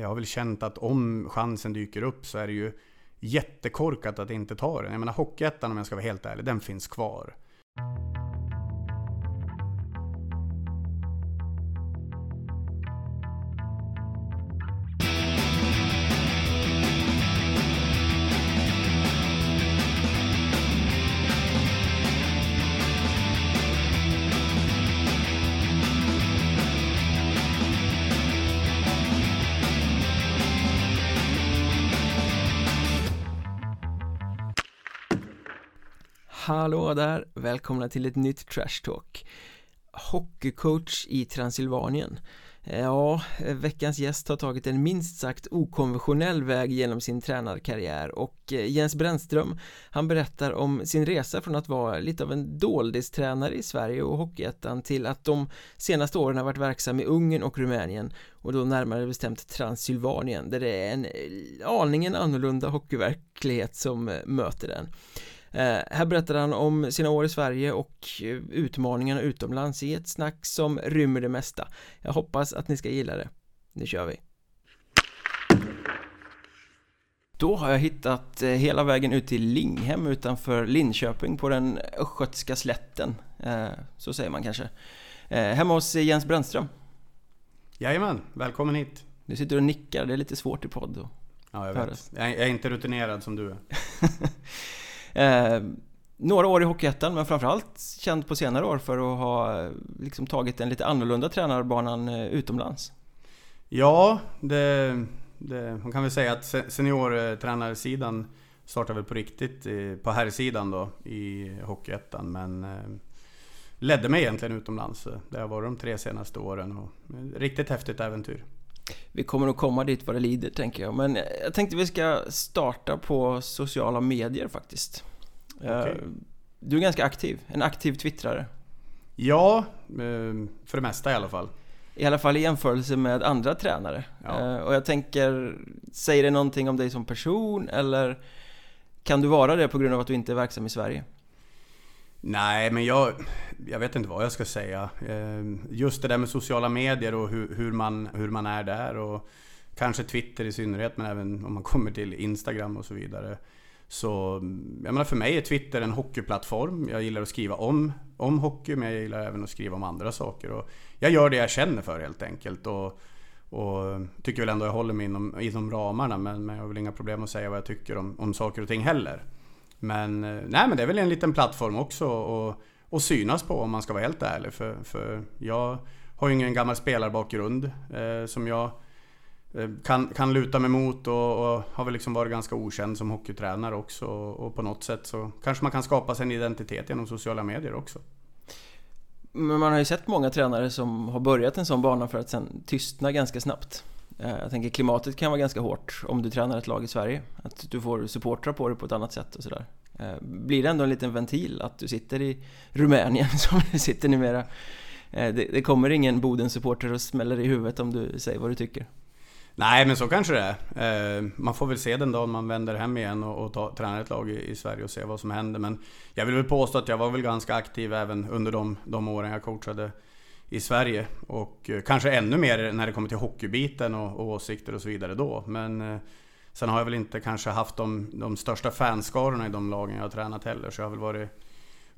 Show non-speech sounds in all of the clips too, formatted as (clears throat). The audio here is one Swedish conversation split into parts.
jag har väl känt att om chansen dyker upp så är det ju jättekorkat att inte ta den. Jag menar Hockeyettan om jag ska vara helt ärlig, den finns kvar. Hallå där! Välkomna till ett nytt Trash Talk Hockeycoach i Transylvanien eh, Ja, eh, veckans gäst har tagit en minst sagt okonventionell väg genom sin tränarkarriär och eh, Jens Brännström han berättar om sin resa från att vara lite av en doldistränare i Sverige och Hockeyettan till att de senaste åren har varit verksam i Ungern och Rumänien och då närmare bestämt Transylvanien där det är en aningen annorlunda hockeyverklighet som möter den här berättar han om sina år i Sverige och eh, utmaningarna utomlands i ett snack som rymmer det mesta. Jag hoppas att ni ska gilla det. Nu kör vi! Då har jag hittat eh, hela vägen ut till Linghem utanför Linköping på den östgötska slätten. Så säger man kanske. Hemma hos Jens Brännström. Jajamän, välkommen hit. Du sitter och nickar, det är lite svårt i podd. Ja, jag vet. Jag är inte rutinerad som du är. (laughs) Eh, några år i Hockeyettan men framförallt känd på senare år för att ha eh, liksom tagit den lite annorlunda tränarbanan eh, utomlands. Ja, det, det, man kan väl säga att seniortränarsidan startade väl på riktigt på herrsidan då i Hockeyettan men eh, ledde mig egentligen utomlands. Det har varit de tre senaste åren och riktigt häftigt äventyr. Vi kommer nog komma dit vad det lider tänker jag Men jag tänkte vi ska starta på sociala medier faktiskt okay. Du är ganska aktiv, en aktiv twittrare Ja, eh, för det mesta i alla fall I alla fall i jämförelse med andra tränare ja. Eh, och jag tänker, säger det någonting om dig som person eller kan du vara det på grund av att du inte är verksam i Sverige? Nej, men jag, jag vet inte vad jag ska säga. Eh, just det där med sociala medier och hur, hur, man, hur man är där och kanske Twitter i synnerhet, men även om man kommer till Instagram och så vidare. Så jag menar för mig är Twitter en hockeyplattform. Jag gillar att skriva om, om hockey, men jag gillar även att skriva om andra saker. Och jag gör det jag känner för helt enkelt. Och, och tycker väl ändå jag håller mig inom, inom ramarna, men, men jag har väl inga problem att säga vad jag tycker om, om saker och ting heller. Men, eh, nej, men det är väl en liten plattform också att, synas på om man ska vara helt ärlig. För, för jag har ju ingen gammal spelarbakgrund eh, som jag eh, kan, kan luta mig mot och, och, har väl liksom varit ganska okänd som hockeytränare också. Och, och, på något sätt så kanske man kan skapa sig en identitet genom sociala medier också. Men man har ju sett många tränare som har börjat en sån bana för att sen tystna ganska snabbt. Eh, jag tänker klimatet kan vara ganska hårt om du tränar ett lag i Sverige. Att du får supportrar på dig på ett annat sätt och sådär. Eh, blir det ändå en liten ventil att du sitter i Rumänien (laughs) som du sitter numera? Eh, det, det kommer ingen Boden-supporter och smäller i huvudet om du säger vad du tycker. Nej, men så kanske det är. Man får väl se den dagen man vänder hem igen och, och ta, tränar ett lag i, i, Sverige och se vad som händer. Men jag vill väl påstå att jag var väl ganska aktiv även under de, de åren jag coachade i Sverige. Och eh, kanske ännu mer när det kommer till hockeybiten och, och åsikter och så vidare då. Men eh, sen har jag väl inte kanske haft de, de största fanskarorna i de lagen jag har tränat heller. Så jag har väl varit,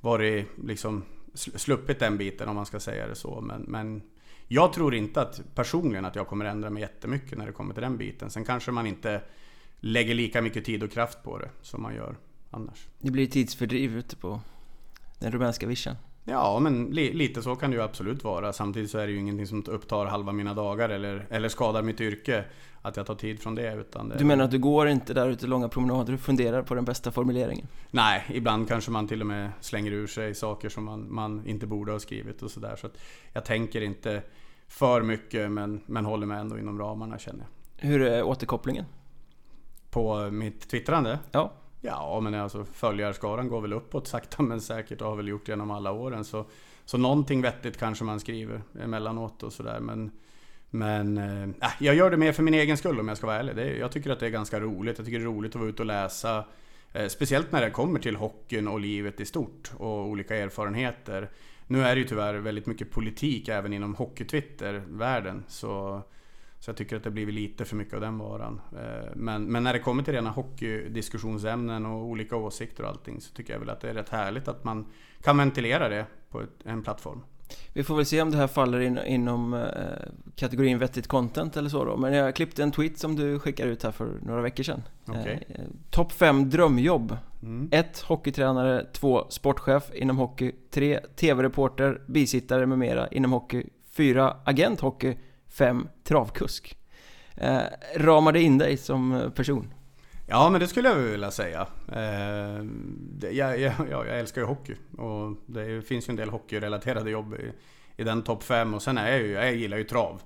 varit liksom sluppit den biten om man ska säga det så. Men, men jag tror inte att personligen att jag kommer ändra mig jättemycket när det kommer till den biten. Sen kanske man inte lägger lika mycket tid och kraft på det som man gör annars. Det blir tidsfördriv ute på den rumänska vischan. Ja, men li lite så kan det ju absolut vara. Samtidigt så är det ju ingenting som upptar halva mina dagar eller, eller skadar mitt yrke. Att jag tar tid från det. Utan det... Du menar att du går inte där ute långa promenader och funderar på den bästa formuleringen? Nej, ibland kanske man till och med slänger ur sig saker som man, man inte borde ha skrivit och sådär. Så jag tänker inte för mycket men, men håller mig ändå inom ramarna känner jag. Hur är återkopplingen? På mitt twittrande? Ja. Ja, men alltså följarskaran går väl uppåt sakta men säkert och har väl gjort genom alla åren. Så, så någonting vettigt kanske man skriver emellanåt och sådär. Men, men eh, äh, jag gör det mer för min egen skull om jag ska vara ärlig. Det, jag tycker att det är ganska roligt. Jag tycker det är roligt att vara ute och läsa. Eh, speciellt när det kommer till hockeyn och livet i stort och olika erfarenheter. Nu är det ju tyvärr väldigt mycket politik även inom hockeytwitter-världen. Så så jag tycker att det blivit lite för mycket av den varan. Eh, men, men när det kommer till rena hockeydiskussionsämnen och olika åsikter och allting så tycker jag väl att det är rätt härligt att man kan ventilera det på ett, en plattform. Vi får väl se om det här faller in, inom eh, kategorin vettigt content eller så då. Men jag klippte en tweet som du skickade ut här för några veckor sedan. Okay. Eh, Topp 5 drömjobb. 1. Mm. Hockeytränare. 2. Sportchef inom hockey. 3. TV-reporter, bisittare med mera inom hockey. 4. Agent hockey. Fem Travkusk. Eh, ramar det in dig som eh, person? Ja, men det skulle jag vilja säga. Eh, det, jag, jag, jag, älskar ju hockey och det finns ju en del hockeyrelaterade jobb i, i den topp 5 och sen är jag ju, jag gillar ju trav.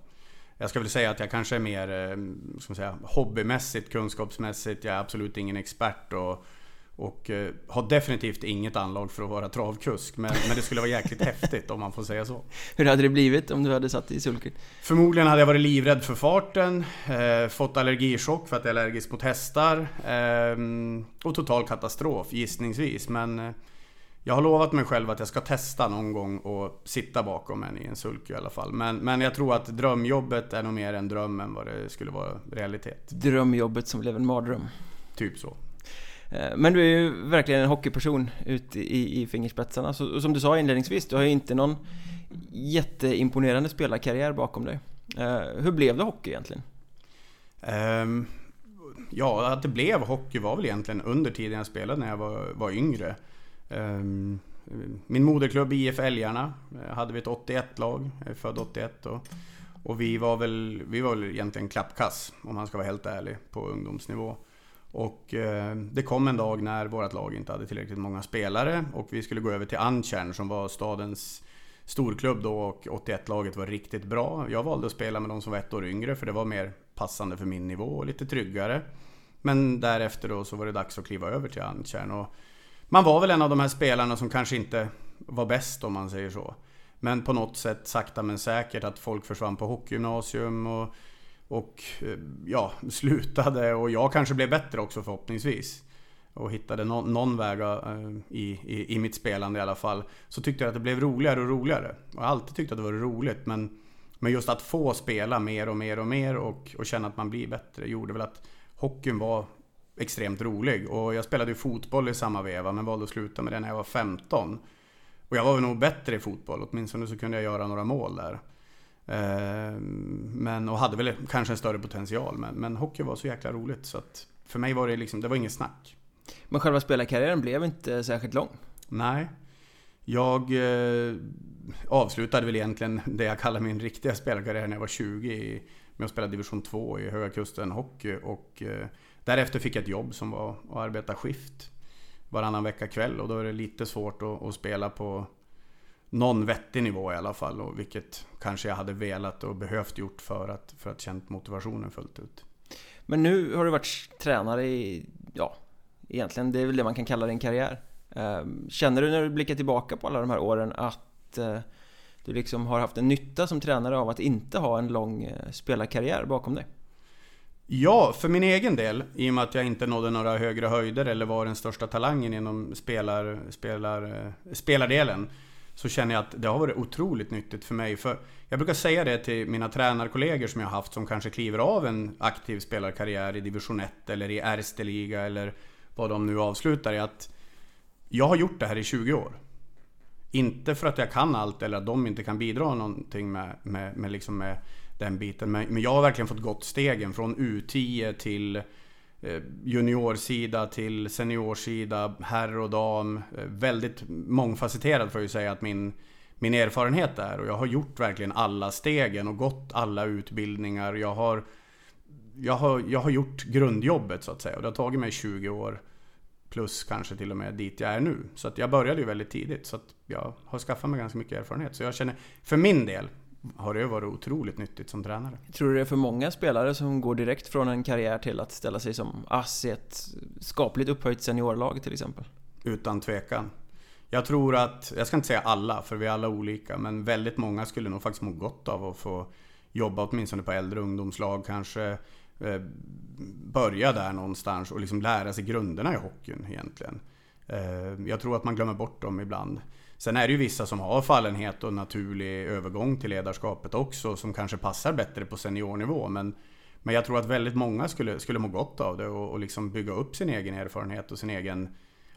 Jag ska väl säga att jag kanske är mer eh, ska man säga, hobbymässigt, kunskapsmässigt. Jag är absolut ingen expert och och eh, har definitivt inget anlag för att vara travkusk. Men, men det skulle vara jäkligt (laughs) häftigt om man får säga så. Hur hade det blivit om du hade satt i sulken? Förmodligen hade jag varit livrädd för farten, eh, fått allergichock för att jag är allergisk mot hästar. Eh, och total katastrof gissningsvis. Men eh, jag har lovat mig själv att jag ska testa någon gång och sitta bakom en i en sulky i alla fall. Men, men jag tror att drömjobbet är nog mer en dröm än vad det skulle vara realitet. Drömjobbet som blev en mardröm? Typ så. Eh, men du är ju verkligen en hockeyperson ut i, i fingerspetsarna. Så, som du sa inledningsvis, du har ju inte någon jätteimponerande spelarkarriär bakom dig. Eh, hur blev det hockey egentligen? Um, ja, att det blev hockey var väl egentligen under tiden jag spelade när jag var, var yngre. Um, min moderklubb IF Älgarna eh, hade vi ett 81-lag, jag är född 81 och, och vi var väl, vi var väl egentligen klappkass om man ska vara helt ärlig på ungdomsnivå. Och eh, det kom en dag när vårt lag inte hade tillräckligt många spelare och vi skulle gå över till Antjärn som var stadens storklubb då och 81-laget var riktigt bra. Jag valde att spela med de som var ett år yngre för det var mer passande för min nivå och lite tryggare. Men därefter då så var det dags att kliva över till Antjärn och man var väl en av de här spelarna som kanske inte var bäst om man säger så. Men på något sätt sakta men säkert att folk försvann på hockeygymnasium och och eh, ja, (laughs) slutade och jag kanske blev bättre också förhoppningsvis. Och hittade någon, någon väg eh, i, i, i mitt spelande i alla fall. Så tyckte jag att det blev roligare och roligare. Jag har alltid tyckt att det var roligt men, men just att få spela mer och mer och mer och, och känna att man blir bättre gjorde väl att hockeyn var extremt rolig. Och jag spelade ju fotboll i samma veva men valde att sluta med det när jag var 15. Och jag var väl nog bättre i fotboll, åtminstone så kunde jag göra några mål där. Eh, men, och hade väl kanske en större potential. Men, men hockey var så jäkla roligt så att för mig var det liksom, det var inget snack. Men själva spelarkarriären blev inte särskilt lång? Nej. Jag eh, avslutade väl egentligen det jag kallar min riktiga spelarkarriär när jag var 20 med att spela division 2 i Höga Kusten Hockey. Och eh, därefter fick jag ett jobb som var att arbeta skift varannan vecka kväll och då är det lite svårt att, att spela på någon vettig nivå i alla fall. Och vilket kanske jag hade velat och behövt gjort för att, för att känt motivationen fullt ut. Men nu har du varit tränare i, ja, egentligen det är väl det man kan kalla din karriär. Ehm, känner du när du blickar tillbaka på alla de här åren att eh, du liksom har haft en nytta som tränare av att inte ha en lång eh, spelarkarriär bakom dig? Ja, för min egen del, i och med att jag inte nådde några högre höjder eller var den största talangen inom spelar, spelar, eh, spelardelen så känner jag att det har varit otroligt nyttigt för mig. För jag brukar säga det till mina tränarkollegor som jag har haft som kanske kliver av en aktiv spelarkarriär i division 1 eller i Ersteliga eller vad de nu avslutar. Är att jag har gjort det här i 20 år. Inte för att jag kan allt eller att de inte kan bidra någonting med, med, med, liksom med den biten. Men, men jag har verkligen fått gått stegen från U10 till Eh, juniorsida till seniorsida, herr och dam. Eh, väldigt mångfacetterad får jag ju säga att min, min erfarenhet är. Och jag har gjort verkligen alla stegen och gått alla utbildningar. Jag har, jag har, jag har gjort grundjobbet så att säga. Och det har tagit mig 20 år. Plus kanske till och med dit jag är nu. Så att jag började ju väldigt tidigt. Så att jag har skaffat mig ganska mycket erfarenhet. Så jag känner, för min del, har det varit otroligt nyttigt som tränare. Tror du det är för många spelare som går direkt från en karriär till att ställa sig som ass i ett skapligt upphöjt seniorlag till exempel? Utan tvekan. Jag tror att, jag ska inte säga alla, för vi är alla olika, men väldigt många skulle nog faktiskt må gott av att få jobba åtminstone på äldre ungdomslag, kanske eh, börja där någonstans och liksom lära sig grunderna i hockeyn egentligen. Eh, jag tror att man glömmer bort dem ibland. Sen är det ju vissa som har fallenhet och naturlig övergång till ledarskapet också som kanske passar bättre på seniornivå. Men, men jag tror att väldigt många skulle, skulle må gott av det och, och liksom bygga upp sin egen erfarenhet och sin egen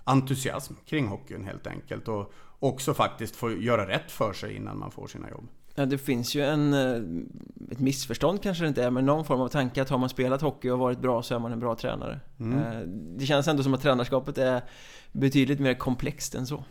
entusiasm kring hockeyn helt enkelt. Och också faktiskt få göra rätt för sig innan man får sina jobb. Ja, det finns ju en, eh, ett missförstånd kanske det inte är, men någon form av tanke att har man spelat hockey och varit bra så är man en bra tränare. Mm. Eh, det känns ändå som att tränarskapet är betydligt mer komplext än så.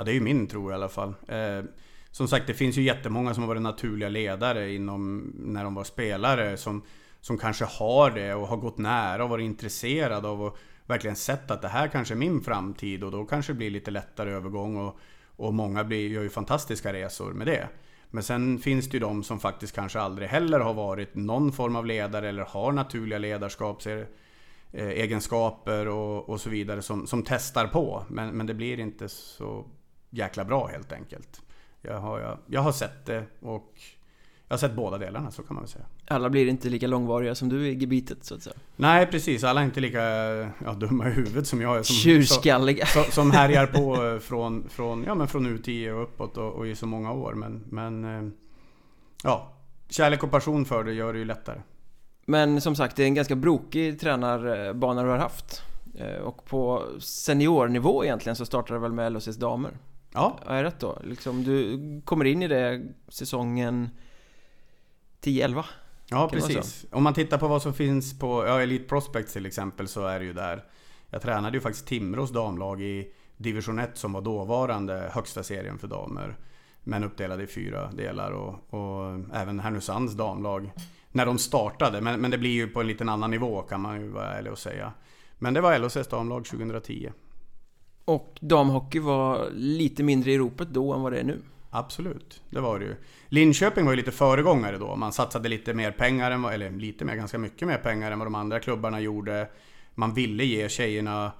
Ja, det är ju min tro i alla fall. Eh, som sagt, det finns ju jättemånga som har varit naturliga ledare inom, när de var spelare som, som kanske har det och har gått nära och varit intresserade av och verkligen sett att det här kanske är min framtid och då kanske det blir lite lättare övergång och, och många blir, gör ju fantastiska resor med det. Men sen finns det ju de som faktiskt kanske aldrig heller har varit någon form av ledare eller har naturliga ledarskapsegenskaper eh, egenskaper och, och så vidare som, som testar på. Men, men det blir inte så jäkla bra helt enkelt. Jag har, jag, jag har sett det och jag har sett båda delarna, så kan man väl säga. Alla blir inte lika långvariga som du i gebitet, så att säga? Nej, precis. Alla är inte lika ja, dumma i huvudet som jag är. Som, Tjurskalliga! Som, som härjar på från, från, ja, men från U10 och uppåt och, och i så många år. Men, men eh, ja, kärlek och passion för det gör det ju lättare. Men som sagt, det är en ganska brokig tränarbana du har haft. Eh, och på seniornivå egentligen så startade du väl med LHCs damer? Ja. Är jag rätt då? Liksom, du kommer in i det säsongen 10-11? Ja, precis. Om man tittar på vad som finns på ja, Elite Prospects till exempel så är det ju där. Jag tränade ju faktiskt Timrås damlag i division 1 som var dåvarande högsta serien för damer. Men uppdelade i fyra delar och, och även Härnösands damlag när de startade. Men, men det blir ju på en liten annan nivå kan man ju vara ärlig och säga. Men det var LHCs damlag 2010. Och damhockey var lite mindre i ropet då än vad det är nu? Absolut, det var det ju. Linköping var ju lite föregångare då. Man satsade lite mer pengar, än, eller lite mer, ganska mycket mer pengar än vad de andra klubbarna gjorde. Man ville ge tjejerna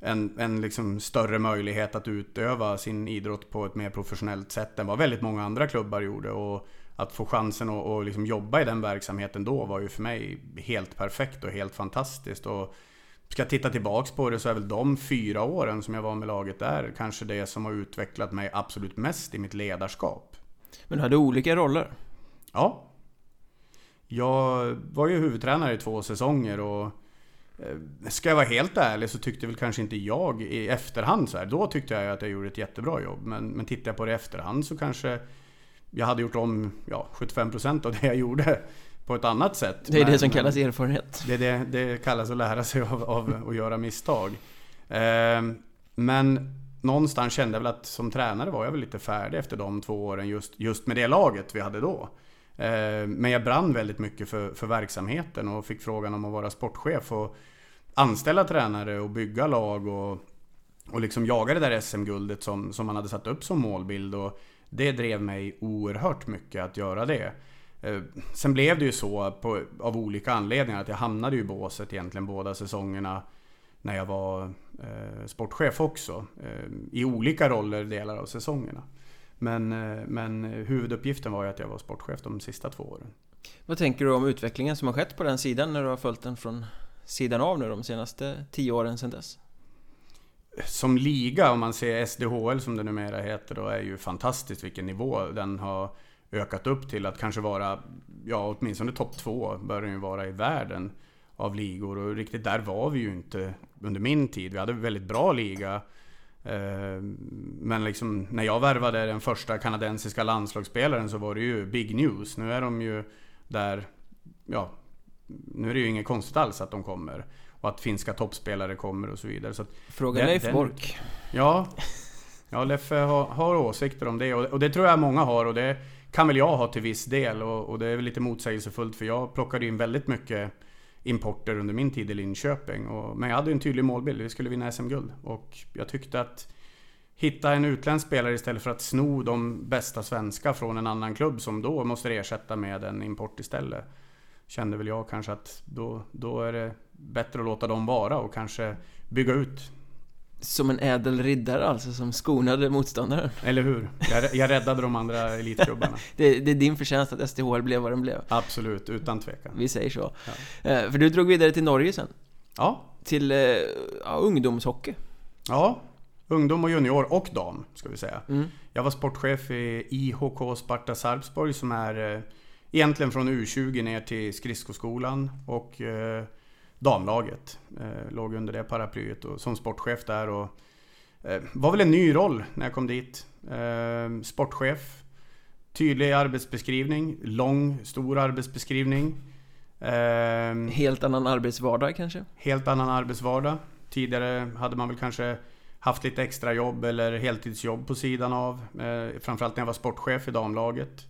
en, en liksom större möjlighet att utöva sin idrott på ett mer professionellt sätt än vad väldigt många andra klubbar gjorde. Och att få chansen att och liksom jobba i den verksamheten då var ju för mig helt perfekt och helt fantastiskt. Och Ska jag titta tillbaks på det så är väl de fyra åren som jag var med laget där kanske det som har utvecklat mig absolut mest i mitt ledarskap. Men du hade olika roller? Ja. Jag var ju huvudtränare i två säsonger och eh, Ska jag vara helt ärlig så tyckte väl kanske inte jag i efterhand så här. Då tyckte jag att jag gjorde ett jättebra jobb. Men, men tittar jag på det i efterhand så kanske jag hade gjort om ja, 75% av det jag gjorde på ett annat sätt. Det är men, det som kallas erfarenhet. Det, det, det kallas att lära sig av, av att göra misstag. Eh, men någonstans kände jag väl att som tränare var jag väl lite färdig efter de två åren just, just med det laget vi hade då. Eh, men jag brann väldigt mycket för, för verksamheten och fick frågan om att vara sportchef och anställa tränare och bygga lag och, och liksom jaga det där SM-guldet som, som man hade satt upp som målbild. Och det drev mig oerhört mycket att göra det. Eh, sen blev det ju så på, av olika anledningar att jag hamnade i båset egentligen båda säsongerna när jag var eh, sportchef också. Eh, I olika roller delar av säsongerna. Men, eh, men huvuduppgiften var ju att jag var sportchef de sista två åren. Vad tänker du om utvecklingen som har skett på den sidan när du har följt den från sidan av nu de senaste tio åren sedan dess? Som liga, om man ser SDHL som det numera heter, då är ju fantastiskt vilken nivå den har ökat upp till att kanske vara, ja åtminstone topp två bör den ju vara i världen av ligor. Och riktigt där var vi ju inte under min tid. Vi hade en väldigt bra liga. Eh, men liksom, när jag värvade den första kanadensiska landslagsspelaren så var det ju big news. Nu är de ju där, ja, nu är det ju inget konstigt alls att de kommer. Och att finska toppspelare kommer och så vidare. Så Fråga Leif Bork. Ja, ja Leffe har, har åsikter om det och, och det tror jag många har. Och det, kan väl jag ha till viss del och, och det är väl lite motsägelsefullt för jag plockade in väldigt mycket importer under min tid i Linköping. Och, men jag hade en tydlig målbild, vi skulle vinna SM-guld. Och jag tyckte att hitta en utländsk spelare istället för att sno de bästa svenska från en annan klubb som då måste ersätta med en import istället. Kände väl jag kanske att då, då är det bättre att låta dem vara och kanske bygga ut som en ädel riddare alltså, som skonade motståndaren. Eller hur? Jag, jag räddade de andra elitklubbarna. (laughs) det, det, är din förtjänst att STHL blev vad den blev. Absolut, utan tvekan. Vi säger så. Ja. Eh, för du drog vidare till Norge sen. Ja. Till eh, ja, ungdomshockey. Ja. Ungdom och junior och dam, ska vi säga. Mm. Jag var sportchef i IHK Sparta Sarpsborg som är eh, egentligen från U20 ner till skridskoskolan och damlaget. Eh, låg under det paraplyet och som sportchef där och eh, var väl en ny roll när jag kom dit. Eh, sportchef, tydlig arbetsbeskrivning, lång, stor arbetsbeskrivning. Eh, Helt annan arbetsvardag kanske? helt annan arbetsvardag. Tidigare hade man väl kanske haft lite extra jobb eller heltidsjobb på sidan av. Eh, framförallt när jag var sportchef i damlaget.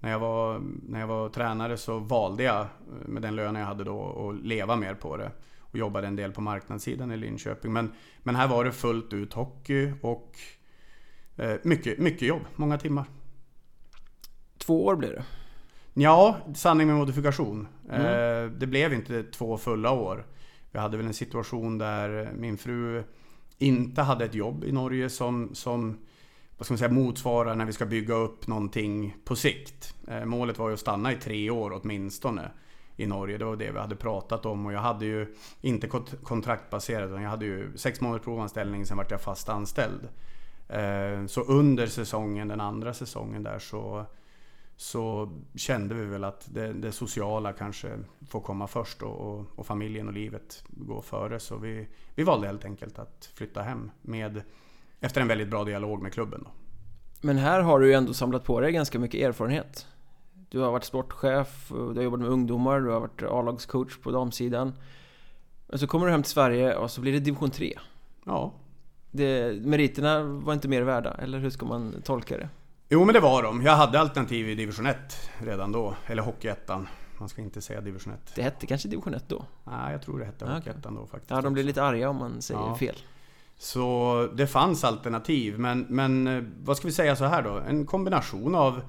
När jag, var, när jag var tränare så valde jag, eh, med den lönen jag hade då, att leva mer på det. Och jobbade en del på marknadssidan i Linköping. Men, men här var det fullt ut hockey och eh, mycket, mycket jobb, många timmar. Två år blev det. Ja, sanning med modifikation. Mm. Eh, det blev inte två fulla år. Vi hade väl en situation där min fru inte hade ett jobb i Norge som, som vad ska man säga, motsvarar när vi ska bygga upp någonting på sikt. Eh, målet var ju att stanna i tre år åtminstone i Norge. Det var det vi hade pratat om och jag hade ju inte kontraktbaserat utan jag hade ju sex månaders provanställning sen vart jag fast anställd. Eh, så under säsongen, den andra säsongen där så så kände vi väl att det, det sociala kanske får komma först och, och, och familjen och livet går före. Så vi, vi valde helt enkelt att flytta hem med, efter en väldigt bra dialog med klubben. Då. Men här har du ju ändå samlat på dig ganska mycket erfarenhet. Du har varit sportchef, du har jobbat med ungdomar, du har varit A-lagscoach på damsidan. Och så kommer du hem till Sverige och så blir det division 3. Ja, Det, meriterna var inte mer värda, eller hur ska man tolka det? jo men det var de. Jag hade alternativ i division 1 redan då, eller Hockeyettan. Man ska inte säga division 1. Det hette kanske division 1 då? Nej, jag tror det hette Ah. Hockeyettan då faktiskt. Ja, de blir lite arga om man säger Ja. fel. Så det fanns alternativ, men, men eh, vad ska vi säga så här då? En kombination av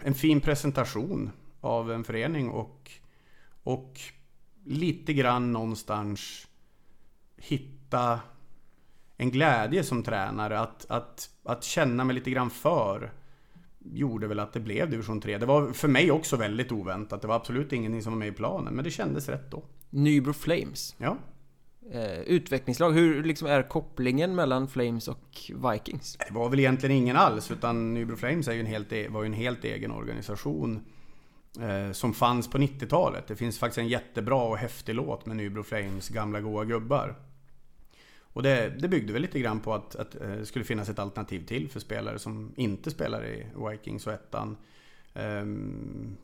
en fin presentation av en förening och, och lite grann någonstans hitta en glädje som tränare. Att, att, att känna mig lite grann för gjorde väl att det blev division 3. Det var för mig också väldigt oväntat. Det var absolut ingenting som var med i planen, men det kändes rätt då. Nybro Flames. Ja. Eh, utvecklingslag, hur liksom är kopplingen mellan Flames och Vikings? Det var väl egentligen ingen alls, utan Nybro Flames är ju en helt, e- var ju en helt egen organisation. Eh, som fanns på 90-talet. Det finns faktiskt en jättebra och häftig låt med Nybro Flames gamla goa gubbar. Och det, det byggde väl lite grann på att, att eh, det skulle finnas ett alternativ till för spelare som inte spelar i Vikings och ettan. Ehm,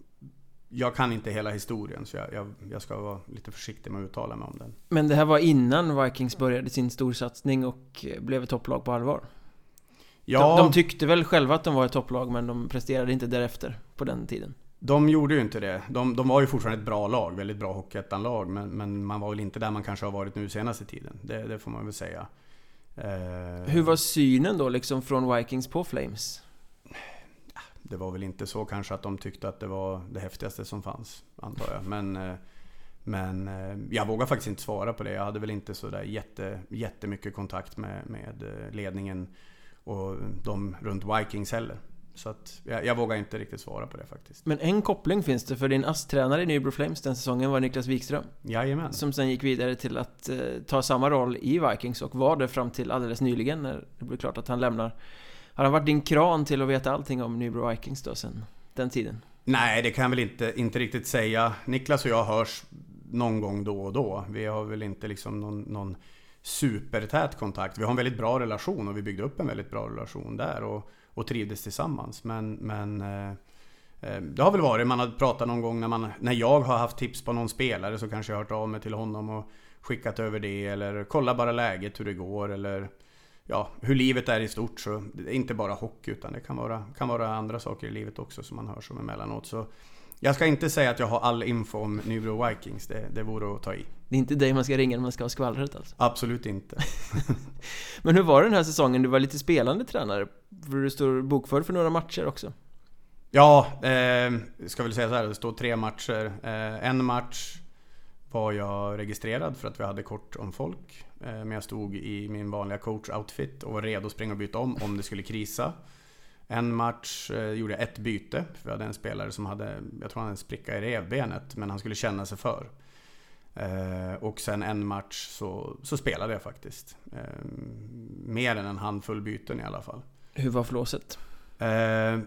jag kan inte hela historien så jag, jag, jag ska vara lite försiktig med att uttala mig om den. Men det här var innan Vikings började sin storsatsning och blev ett topplag på allvar? Ja, De, de tyckte väl själva att de var ett topplag men de presterade inte därefter på den tiden. De gjorde ju inte det. De, de var ju fortfarande ett bra lag, väldigt bra Hockeyettan-lag. Men, men man var väl inte där man kanske har varit nu senaste tiden. Det, det får man väl säga. Eh, Hur var synen då liksom från Vikings på Flames? Det var väl inte så kanske att de tyckte att det var det häftigaste som fanns, antar jag. Men, eh, men eh, jag vågar faktiskt inte svara på det. Jag hade väl inte sådär jätte, jättemycket kontakt med, med eh, ledningen och de runt Vikings heller. Så att jag, jag vågar inte riktigt svara på det faktiskt. Men en koppling finns det för din ASS-tränare i Nybro Flames den säsongen var Niklas Wikström. Jajamän. Som sen gick vidare till att eh, ta samma roll i Vikings och var det fram till alldeles nyligen när det blev klart att han lämnar. Har han varit din kran till att veta allting om Nybro Vikings då sen den tiden? Nej, det kan jag väl inte, inte riktigt säga. Niklas och jag hörs någon gång då och då. Vi har väl inte liksom någon, någon supertät kontakt. Vi har en väldigt bra relation och vi byggde upp en väldigt bra relation där och, och trivdes tillsammans. Men, men eh, eh det har väl varit, man har pratat någon gång när, man, när jag har haft tips på någon spelare så kanske jag har hört av mig till honom och skickat över det eller kolla bara läget hur det går eller ja, hur livet är i stort. Så det är inte bara hockey utan det kan vara, kan vara andra saker i livet också som man hör som emellanåt. Så jag ska inte säga att jag har all info om Nybro Vikings, det, det vore att ta i. Det är inte dig man ska ringa när man ska ha skvallret alltså. Absolut inte. (laughs) Men hur var det den här säsongen? Du var lite spelande tränare. För du står bokförd för några matcher också. Ja, eh, ska väl säga så här, det står tre matcher. Eh, en match var jag registrerad för att vi hade kort om folk. Eh, men jag stod i min vanliga coach-outfit och var redo att springa och byta om om det skulle krisa. En match eh, gjorde jag ett byte, för vi hade en spelare som hade, jag tror han hade en spricka i revbenet, men han skulle känna sig för. Eh, och sen en match så, så spelade jag faktiskt. Mer än en handfull byten i alla fall. Hur var flåset?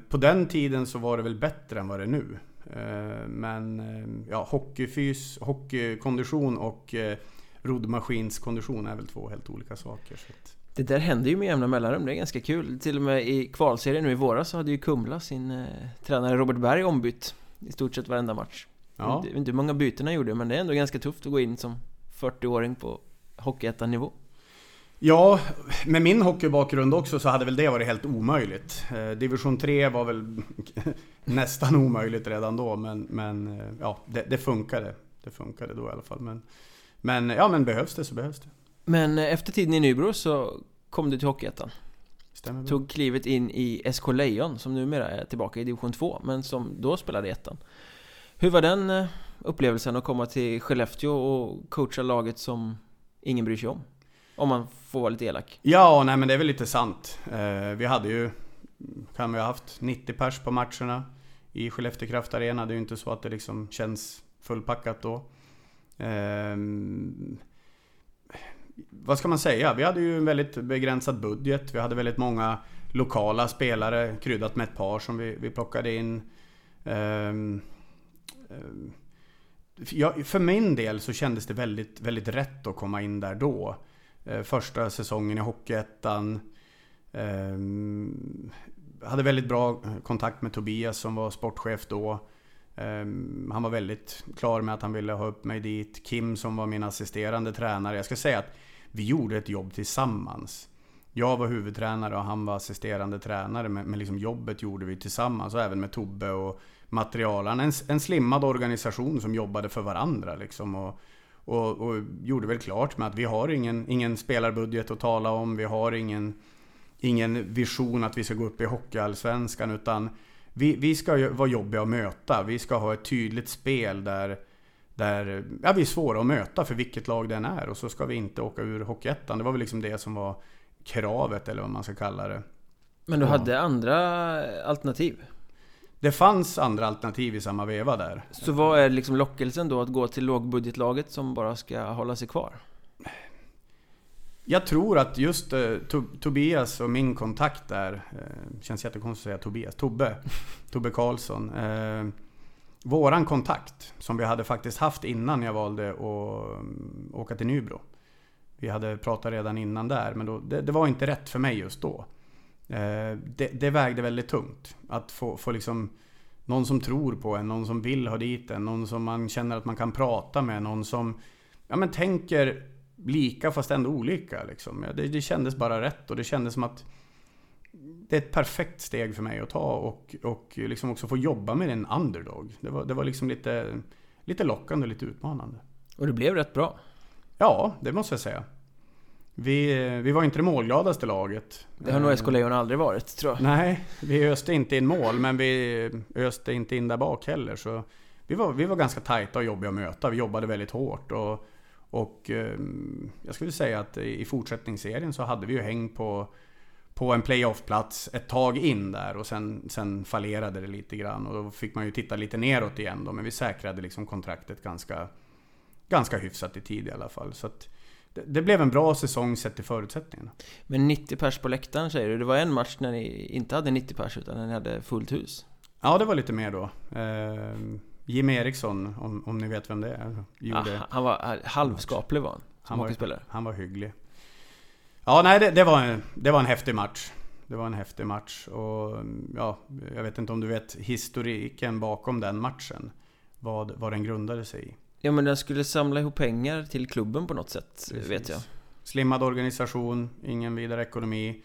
På den tiden så var det väl bättre än vad det är nu. Eh, men eh, ja, hockeyfys, hockeykondition och eh, roddmaskinskondition är väl två helt olika saker. Det där händer ju med jämna mellanrum, det är ganska kul. Till och med i kvalserien nu i våras så hade ju Kumla sin eh, tränare Robert Berg ombytt i stort sett varenda match. Ja. Jag vet inte hur många byten han gjorde, men det är ändå ganska tufft att gå in som 40-åring på Hockeyettan-nivå. Ja, med min hockeybakgrund också så hade väl det varit helt omöjligt. Eh, division 3 var väl (laughs) nästan omöjligt redan då, men, men eh, ja, det, det funkade. Det funkade då i alla fall. Men, men ja, men behövs det så behövs det. Men eh, efter tiden i Nybro så kom du till Hockeyettan. Tog klivet in i SK Lejon som numera är tillbaka i division 2, men som då spelade i ettan. Hur var den upplevelsen att komma till Skellefteå och coacha laget som ingen bryr sig om? Om man får vara lite elak. Ja, nej men det är väl lite sant. Eh, vi hade ju, kan vi ha haft 90 pers på matcherna i Skellefteå Kraft Arena. Det är ju inte så att det liksom känns fullpackat då. Eh, vad ska man säga? Vi hade ju en väldigt begränsad budget. Vi hade väldigt många lokala spelare, kryddat med ett par som vi, vi plockade in. Eh, ja, för min del så kändes det väldigt, väldigt rätt att komma in där då. Eh, första säsongen i Hockeyettan. Eh, hade väldigt bra kontakt med Tobias som var sportchef då. Eh, han var väldigt klar med att han ville ha upp mig dit. Kim som var min assisterande tränare. Jag ska säga att vi gjorde ett jobb tillsammans. Jag var huvudtränare och han var assisterande tränare. Men, men liksom jobbet gjorde vi tillsammans. Och även med Tobbe och materialen. En, en slimmad organisation som jobbade för varandra. Liksom, och, och, och, gjorde väl klart med att vi har ingen, ingen spelarbudget att tala om. Vi har ingen, ingen vision att vi ska gå upp i Hockeyallsvenskan. Utan vi, vi ska vara jobbiga att möta. Vi ska ha ett tydligt spel där, där ja, vi är svåra att möta för vilket lag den är. Och så ska vi inte åka ur Hockeyettan. Det var väl liksom det som var kravet eller vad man ska kalla det. Men du hade andra alternativ? Det fanns andra alternativ i samma veva där. Så vad är liksom lockelsen då att gå till lågbudgetlaget som bara ska hålla sig kvar? Jag tror att just eh, to Tobias och min kontakt där, eh, känns jättekonstigt att säga Tobias, Tobbe, (laughs) Tobbe Karlsson. Eh, våran kontakt som vi hade faktiskt haft innan jag valde att åka till Nybro. Vi hade pratat redan innan där, men då, det, det var inte rätt för mig just då. Eh, det, det, vägde väldigt tungt. Att få, få liksom någon som tror på en, någon som vill ha dit en, någon som man känner att man kan prata med, någon som ja, men tänker lika fast ändå olika. Liksom. Det, det kändes bara rätt och det kändes som att det är ett perfekt steg för mig att ta och, och liksom också få jobba med en underdog. Det var, det var liksom lite, lite lockande och lite utmanande. Och det blev rätt bra? Ja, det måste jag säga. Vi, vi var inte det målgladaste laget. Det har nog SK Lejon aldrig varit, tror jag. Nej, vi öste inte in mål, men vi öste inte in där bak heller. Så vi var, vi var ganska tajta och jobbiga att möta. Vi jobbade väldigt hårt. Och, och ehm, jag skulle säga att i fortsättningsserien så hade vi ju häng på, på en playoff-plats ett tag in där och sen, sen fallerade det lite grann. Och då fick man ju titta lite neråt igen då, men vi säkrade liksom kontraktet ganska, ganska hyfsat i tid i alla fall. Så att, det blev en bra säsong sett till förutsättningarna. Men 90 pers på läktaren säger du. Det var en match när ni inte hade 90 pers utan när ni hade fullt hus. Ja, det var lite mer då. Eh, Jim Eriksson, om, om ni vet vem det är. Gjorde... Ah, han var halvskaplig var han, som han var, han var hygglig. Ja, nej, det, det, var en, det var en häftig match. Det var en häftig match och ja, jag vet inte om du vet historiken bakom den matchen. Vad, vad den grundade sig i. Ja men den skulle samla ihop pengar till klubben på något sätt, Precis. vet jag. Slimmad organisation, ingen vidare ekonomi.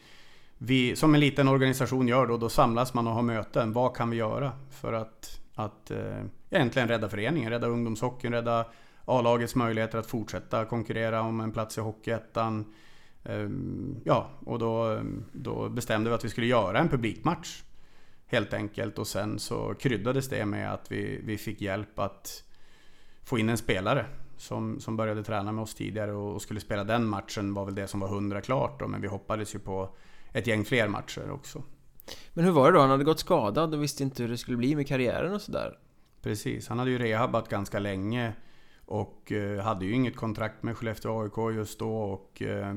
Vi, som en liten organisation gör då, då samlas man och har möten. Vad kan vi göra för att, att eh, egentligen rädda föreningen, rädda ungdomshockeyn, rädda A-lagets möjligheter att fortsätta konkurrera om en plats i Hockeyettan. Eh, ja, och då, då bestämde vi att vi skulle göra en publikmatch. Helt enkelt och sen så kryddades det med att vi, vi fick hjälp att få in en spelare som, som började träna med oss tidigare och, skulle spela den matchen var väl det som var hundra klart då, men vi hoppades ju på ett gäng fler matcher också. Men hur var det då? Han hade gått skadad och visste inte hur det skulle bli med karriären och sådär. Precis, han hade ju rehabat ganska länge Och eh, hade ju inget kontrakt med Skellefteå AIK just då och eh,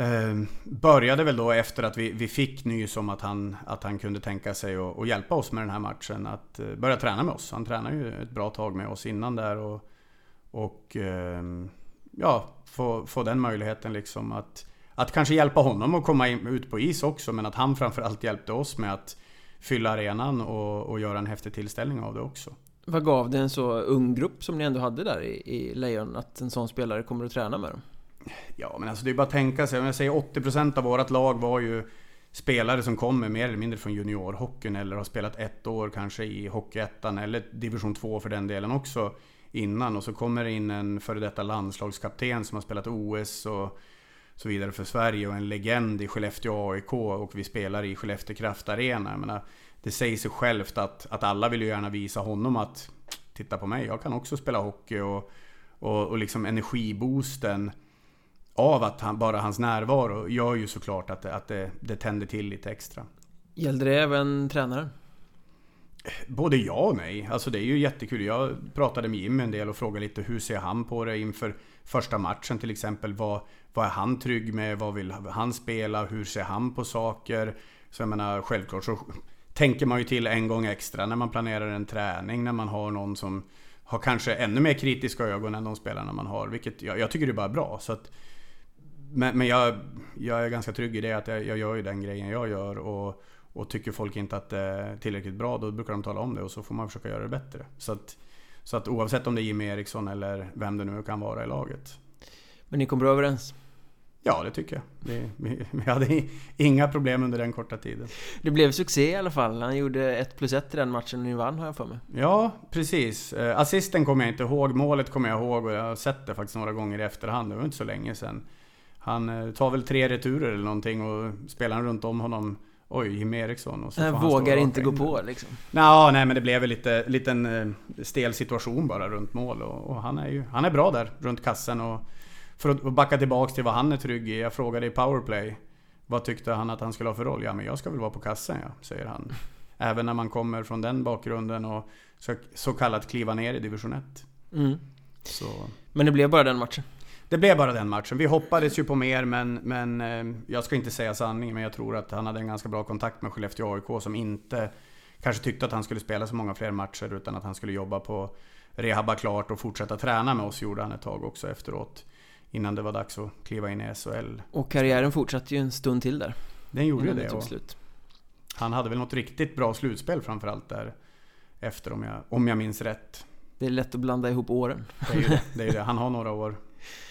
eh, började väl då efter att vi, vi fick nys om att han, att han kunde tänka sig att, att hjälpa oss med den här matchen att eh, börja träna med oss. Han tränade ju ett bra tag med oss innan där och, och eh, ja, få, få den möjligheten liksom att, att kanske hjälpa honom att komma in, ut på is också men att han framförallt hjälpte oss med att fylla arenan och, och göra en häftig tillställning av det också. Vad gav det en så ung grupp som ni ändå hade där i, i Lejon att en sån spelare kommer att träna med dem? Ja, men alltså det är bara att tänka sig. Om jag säger 80% av vårt lag var ju spelare som kommer mer eller mindre från juniorhockeyn eller har spelat ett år kanske i Hockeyettan eller division 2 för den delen också innan. Och så kommer det in en före detta landslagskapten som har spelat OS och så vidare för Sverige och en legend i Skellefteå AIK och vi spelar i Skellefteå Kraft Arena. Jag menar, det säger sig självt att, att alla vill ju gärna visa honom att titta på mig, jag kan också spela hockey och, och, och liksom energiboosten av att han, bara hans närvaro gör ju såklart att, att det, det tänder till lite extra. Gällde det även tränaren? Både ja och nej. Alltså det är ju jättekul. Jag pratade med Jimmy en del och frågade lite hur ser han på det inför första matchen till exempel. Vad, vad är han trygg med? Vad vill han spela? Hur ser han på saker? Så jag menar självklart så tänker man ju till en gång extra när man planerar en träning. När man har någon som har kanske ännu mer kritiska ögon än de spelarna man har. Vilket jag, jag tycker det är bara bra. Så att, men, men jag, jag, är ganska trygg i det att jag, jag gör ju den grejen jag gör. Och, och tycker folk inte att det är tillräckligt bra, då brukar de tala om det och så får man försöka göra det bättre. Så att, så att oavsett om det är Jimmy Eriksson eller vem det nu kan vara i laget. Men ni kom bra överens? Ja, det tycker jag. Det, vi, vi hade inga problem under den korta tiden. Det blev succé i alla fall. Han gjorde 1 plus 1 i den matchen och ni vann har jag för mig. Ja, precis. Eh, assisten kommer jag inte ihåg. Målet kommer jag ihåg och jag har sett det faktiskt några gånger i efterhand. Det var inte så länge sedan. Han eh, tar väl tre returer eller någonting och spelar runt om honom Oj, Jim Eriksson. Och så jag vågar inte gå på liksom. Nå, nej, men det blev en lite, liten eh, stel situation bara runt mål. Och, och, han är ju han är bra där runt kassen. Och för att backa tillbaks till vad han är trygg i. Jag frågade i powerplay. Vad tyckte han att han skulle ha för roll? Ja, men jag ska väl vara på kassen ja, säger han. Även när man kommer från den bakgrunden och så, så kallat kliva ner i division 1. Mm. Så. Men det blev bara den matchen? Det blev bara den matchen. Vi hoppades ju på mer men, men eh, jag ska inte säga sanningen men jag tror att han hade en ganska bra kontakt med Skellefteå AIK som inte kanske tyckte att han skulle spela så många fler matcher utan att han skulle jobba på rehabba klart och fortsätta träna med oss gjorde han ett tag också efteråt. Innan det var dags att kliva in i SHL. Och karriären fortsatte ju en stund till där. Den gjorde ju det. Tog slut. Han hade väl något riktigt bra slutspel framförallt där. Efter om jag, om jag minns rätt. Det är lätt att blanda ihop åren. Det är ju det. det, är det. (laughs) Han har några år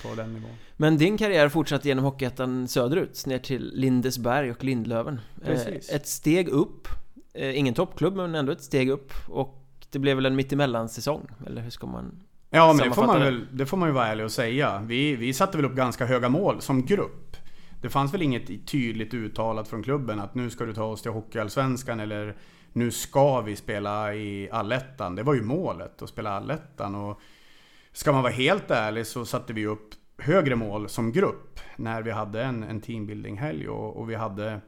på den nivån. Men din karriär fortsatte genom Hockeyettan söderut, ner till Lindesberg och Lindlöven. Precis. Eh, ett steg upp, eh, ingen toppklubb men ändå ett steg upp. Och det blev väl en mittemellan-säsong, eller hur ska man Ja men det får man, väl, det får man ju vara ärlig och säga. Vi, vi satte väl upp ganska höga mål som grupp. Det fanns väl inget tydligt uttalat från klubben att nu ska du ta oss till Hockeyallsvenskan eller nu ska vi spela i Allettan. Det var ju målet, att spela Allettan. Och Ska man vara helt ärlig så satte vi upp högre mål som grupp när vi hade en, en teambuilding-helg och, och, vi hade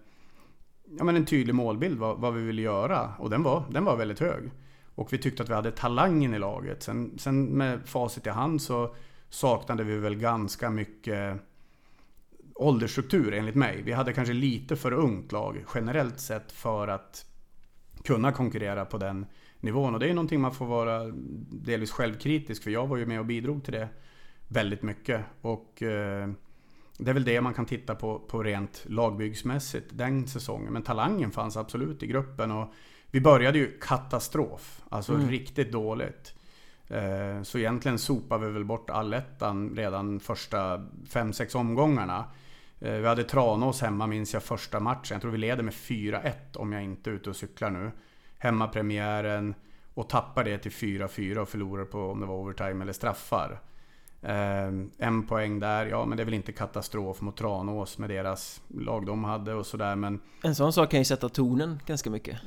ja, men en tydlig målbild vad, vad, vi ville göra. Och den var, den var väldigt hög. Och vi tyckte att vi hade talangen i laget. Sen, sen med facit i hand så saknade vi väl ganska mycket åldersstruktur enligt mig. Vi hade kanske lite för ungt lag generellt sett för att kunna konkurrera på den nivån. Och det är någonting man får vara delvis självkritisk för jag var ju med och bidrog till det väldigt mycket. Och eh, det är väl det man kan titta på, på rent lagbyggsmässigt den säsongen. Men talangen fanns absolut i gruppen. Och vi började ju katastrof. Alltså mm. riktigt dåligt. Eh, så egentligen sopade vi väl bort allettan redan första 5-6 omgångarna. Eh, vi hade Tranås hemma minns jag första matchen. Jag tror vi leder med 4-1 om jag inte är ute och cyklar nu hemmapremiären och tappar det till 4-4 och förlorar på om det var overtime eller straffar. Eh, en poäng där, ja men det är väl inte katastrof mot Tranås med deras lag de hade och sådär men... En sån sak kan ju sätta tonen ganska mycket.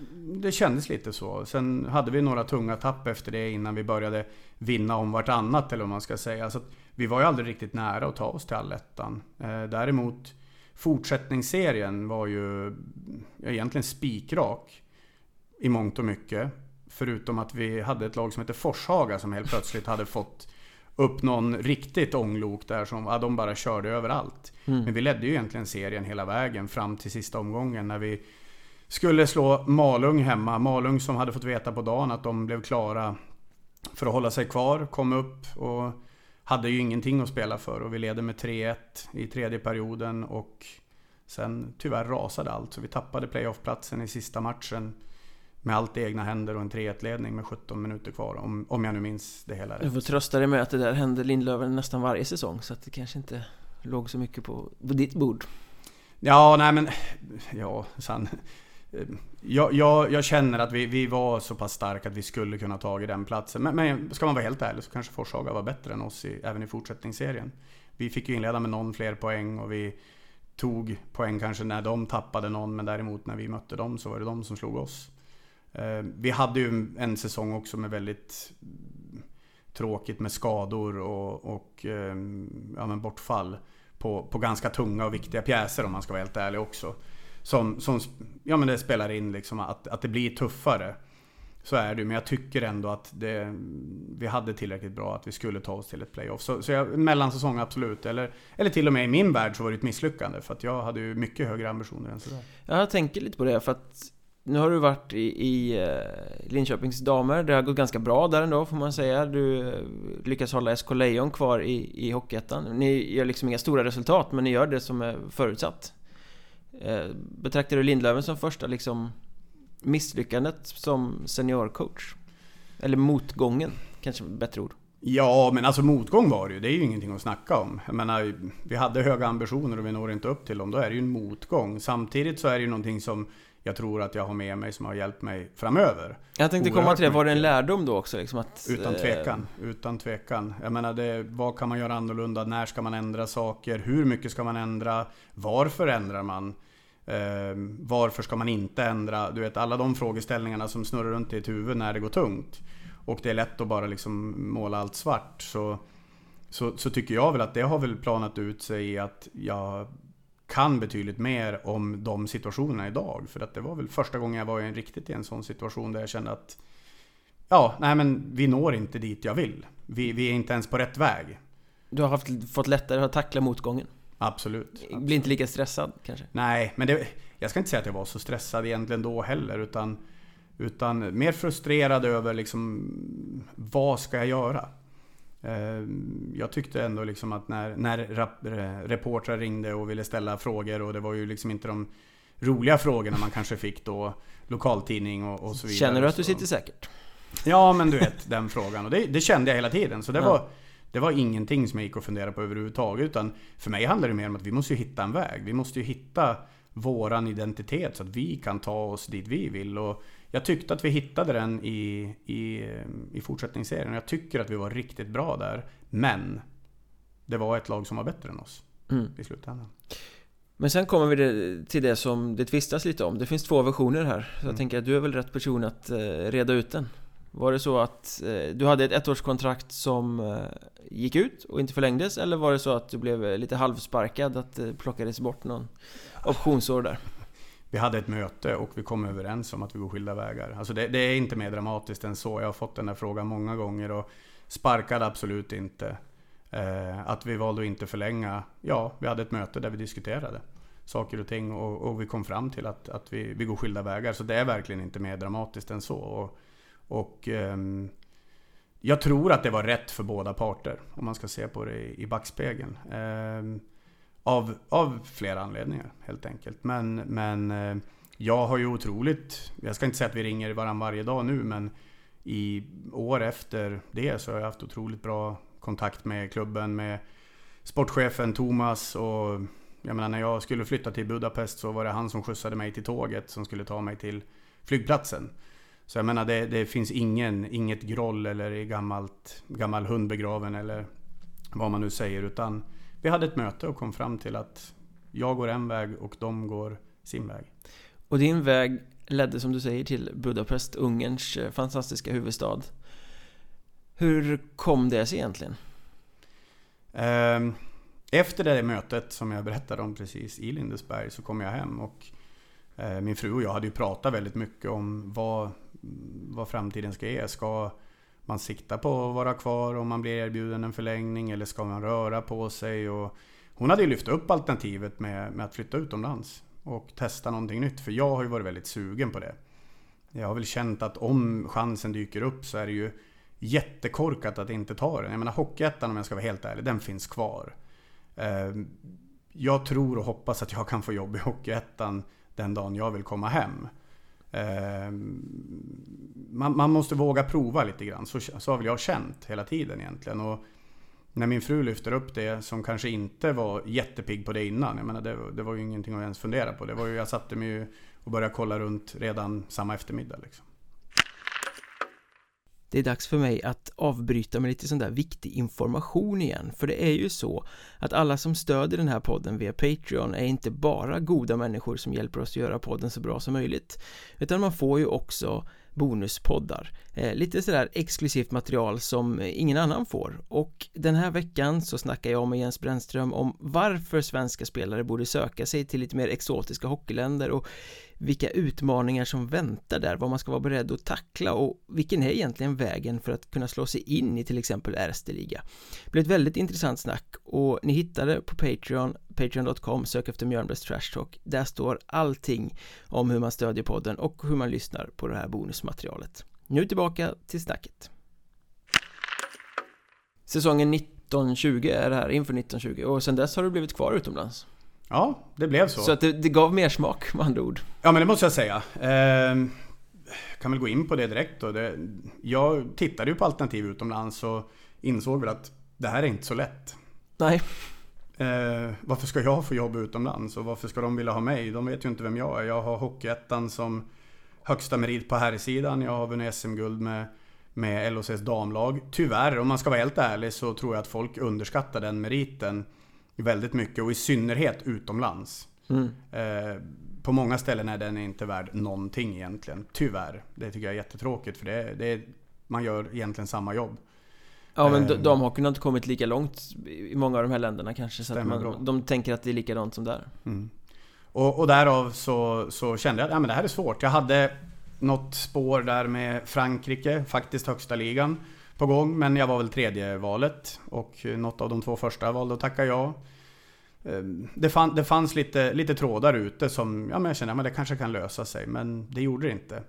Det kändes lite så. Sen hade vi några tunga tapp efter det innan vi började vinna om vartannat eller vad man ska säga. Så vi var ju aldrig riktigt nära att ta oss till allettan. Eh, däremot fortsättningsserien var ju egentligen spikrak i mångt och mycket. Förutom att vi hade ett lag som heter Forshaga som helt plötsligt hade fått upp någon riktigt ånglok där som ja, de bara körde överallt. Mm. Men vi ledde ju egentligen serien hela vägen fram till sista omgången när vi skulle slå Malung hemma. Malung som hade fått veta på dagen att de blev klara för att hålla sig kvar, kom upp och hade ju ingenting att spela för och vi leder med 3-1 i tredje perioden och sen tyvärr rasade allt så vi tappade playoffplatsen i sista matchen med allt i egna händer och en 3-1-ledning med 17 minuter kvar om, om jag nu minns det hela rätt. Du får trösta dig med att det där hände Lindlöven nästan varje säsong så att det kanske inte låg så mycket på, på ditt bord. Ja, nej men... Ja, san, jag, jag, jag, känner att vi, vi var så pass starka att vi skulle kunna tagit den platsen. Men, men ska man vara helt ärlig så kanske Forshaga var bättre än oss i, även i fortsättningsserien. Vi fick ju inleda med någon fler poäng och vi tog poäng kanske när de tappade någon. Men däremot när vi mötte dem så var det de som slog oss. Eh, vi hade ju en säsong också med väldigt tråkigt med skador och, och eh, ja, men bortfall på, på ganska tunga och viktiga pjäser om man ska vara helt ärlig också. Som, som ja, men det spelar in liksom att, att det blir tuffare. Så är det men jag tycker ändå att det, vi hade tillräckligt bra att vi skulle ta oss till ett playoff. Så, så jag, mellansäsong absolut. Eller, eller till och med i min värld så var det ett misslyckande. För att jag hade ju mycket högre ambitioner än sådär. Jag tänker lite på det för att nu har du varit i, i eh, Linköpings damer, det har gått ganska bra där ändå får man säga. Du eh, lyckas hålla SK Lejon kvar i, i Hockeyettan. Ni gör liksom inga stora resultat, men ni gör det som är förutsatt. Eh, betraktar du Lindlöven som första liksom misslyckandet som seniorcoach? Eller motgången, kanske bättre ord? Ja, men alltså motgång var det ju. Det är ju ingenting att snacka om. Jag menar, vi hade höga ambitioner och vi når inte upp till dem. Då är det ju en motgång. Samtidigt så är det ju någonting som jag tror att jag har med mig som har hjälpt mig framöver. Jag tänkte komma till det, var det en lärdom då också? Liksom att, utan eh, tvekan, utan tvekan. Jag menar, det, vad kan man göra annorlunda? När ska man ändra saker? Hur mycket ska man ändra? Varför ändrar man? Eh, varför ska man inte ändra? Du vet, alla de frågeställningarna som snurrar runt i ett huvud när det går tungt. Och det är lätt att bara liksom måla allt svart. Så, så, så tycker jag väl att det har väl planat ut sig i att jag kan betydligt mer om de situationerna idag. För att det var väl första gången jag var i en, riktigt i en sån situation där jag kände att Ja, nej men vi når inte dit jag vill. Vi, vi är inte ens på rätt väg. Du har haft, fått lättare att tackla motgången? Absolut. absolut. Blir inte lika stressad kanske? Nej, men det, jag ska inte säga att jag var så stressad egentligen då heller. Utan, utan mer frustrerad över liksom, vad ska jag göra? Eh, jag tyckte ändå liksom att när, när reportrar ringde och ville ställa frågor och det var ju liksom inte de roliga frågorna man kanske fick då. Lokaltidning och, och så vidare. Känner du att du sitter säkert? Ja men du vet den frågan. Och det, det kände jag hela tiden. Så det, ja. var, det var ingenting som jag gick och funderade på överhuvudtaget. Utan för mig handlar det mer om att vi måste hitta en väg. Vi måste ju hitta våran identitet så att vi kan ta oss dit vi vill. Och jag tyckte att vi hittade den i, i, i fortsättningsserien. Jag tycker att vi var riktigt bra där. Men det var ett lag som var bättre än oss mm. i slutändan. Men sen kommer vi till det som det tvistas lite om. Det finns två versioner här. Så mm. jag tänker att du är väl rätt person att eh, reda ut den. Var det så att eh, du hade ett ettårskontrakt som eh, gick ut och inte förlängdes? Eller var det så att du blev lite halvsparkad, att det plockades bort någon optionsår där? Vi hade ett möte och vi kom överens om att vi går skilda vägar. Alltså det, det, är inte mer dramatiskt än så. Jag har fått den där frågan många gånger och sparkade absolut inte. Eh, att vi valde att inte förlänga, ja, vi hade ett möte där vi diskuterade saker och ting och, och vi kom fram till att, att vi, vi går skilda vägar. Så det är verkligen inte mer dramatiskt än så. Och, och eh, jag tror att det var rätt för båda parter, om man ska se på det i, i backspegeln. Eh, av, av flera anledningar helt enkelt. Men, men eh, jag har ju otroligt, jag ska inte säga att vi ringer varandra varje dag nu men i år efter det så har jag haft otroligt bra kontakt med klubben, med sportchefen Thomas och jag menar när jag skulle flytta till Budapest så var det han som skjutsade mig till tåget som skulle ta mig till flygplatsen. Så jag menar det, det finns ingen, inget groll eller gammalt, gammal hund begraven eller vad man nu säger utan vi hade ett möte och kom fram till att jag går en väg och de går sin väg. Och din väg ledde som du säger till Budapest, Ungerns eh, fantastiska huvudstad. Hur kom det sig egentligen? Ehm, efter det mötet som jag berättade om precis i Lindesberg så kom jag hem och eh, min fru och jag hade ju pratat väldigt mycket om vad, vad framtiden ska ge. Ska man siktar på att vara kvar om man blir erbjuden en förlängning eller ska man röra på sig? Och hon hade ju lyft upp alternativet med, med att flytta utomlands och testa någonting nytt. För jag har ju varit väldigt sugen på det. Jag har väl känt att om chansen dyker upp så är det ju jättekorkat att inte ta den. Jag menar Hockeyettan om jag ska vara helt ärlig, den finns kvar. Ehm, jag tror och hoppas att jag kan få jobb i Hockeyettan den dagen jag vill komma hem. Ehm, man, man, måste våga prova lite grann. Så, så har väl jag känt hela tiden egentligen. Och när min fru lyfter upp det som kanske inte var jättepigg på det innan. Jag menar det, det var ju ingenting att ens fundera på. Det var ju, jag satte mig ju och började kolla runt redan samma eftermiddag. Liksom. Det är dags för mig att avbryta med lite sån där viktig information igen. För det är ju så att alla som stöder den här podden via Patreon är inte bara goda människor som hjälper oss att göra podden så bra som möjligt Utan man får ju också bonuspoddar. Eh, Lite sådär exklusivt material som ingen annan får. Och den här veckan så snackar jag med Jens Brännström om varför svenska spelare borde söka sig till lite mer exotiska hockeyländer och vilka utmaningar som väntar där, vad man ska vara beredd att tackla och vilken är egentligen vägen för att kunna slå sig in i till exempel Erste-liga. Det blev ett väldigt intressant snack och ni hittar det på Patreon, patreon.com, sök efter Mjölnbergs Trash Talk. Där står allting om hur man stödjer podden och hur man lyssnar på det här bonusmaterialet. Nu tillbaka till snacket. Säsongen 1920 är det här, inför 1920 och sen dess har du blivit kvar utomlands. Ja, det blev så. Så att det, det gav mer smak med andra ord. Ja, men det måste jag säga. Eh, kan väl gå in på det direkt då. Det, jag tittade ju på alternativ utomlands och insåg väl att det här är inte så lätt. Nej. Eh, varför ska jag få jobb utomlands och varför ska de vilja ha mig? De vet ju inte vem jag är. Jag har Hockeyettan som högsta merit på herrsidan. Jag har vunnit SM-guld med, med LHCs damlag. Tyvärr, om man ska vara helt ärlig, så tror jag att folk underskattar den meriten väldigt mycket och i synnerhet utomlands. Mm. Eh, på många ställen är den inte värd någonting egentligen. Tyvärr. Det tycker jag är jättetråkigt för det, det man gör egentligen samma jobb. Ja men de, de har kunnat kommit lika långt i många av de här länderna kanske så att man, de tänker att det är likadant som där. Mm. Och, och därav så, så kände jag att ja, men det här är svårt. Jag hade något spår där med Frankrike, faktiskt högsta ligan på gång. Men jag var väl tredje valet och något av de två första valde att tacka ja. Ehm, det, fann, det fanns lite, lite trådar ute som ja, men jag kände att det kanske kan lösa sig, men det gjorde det inte.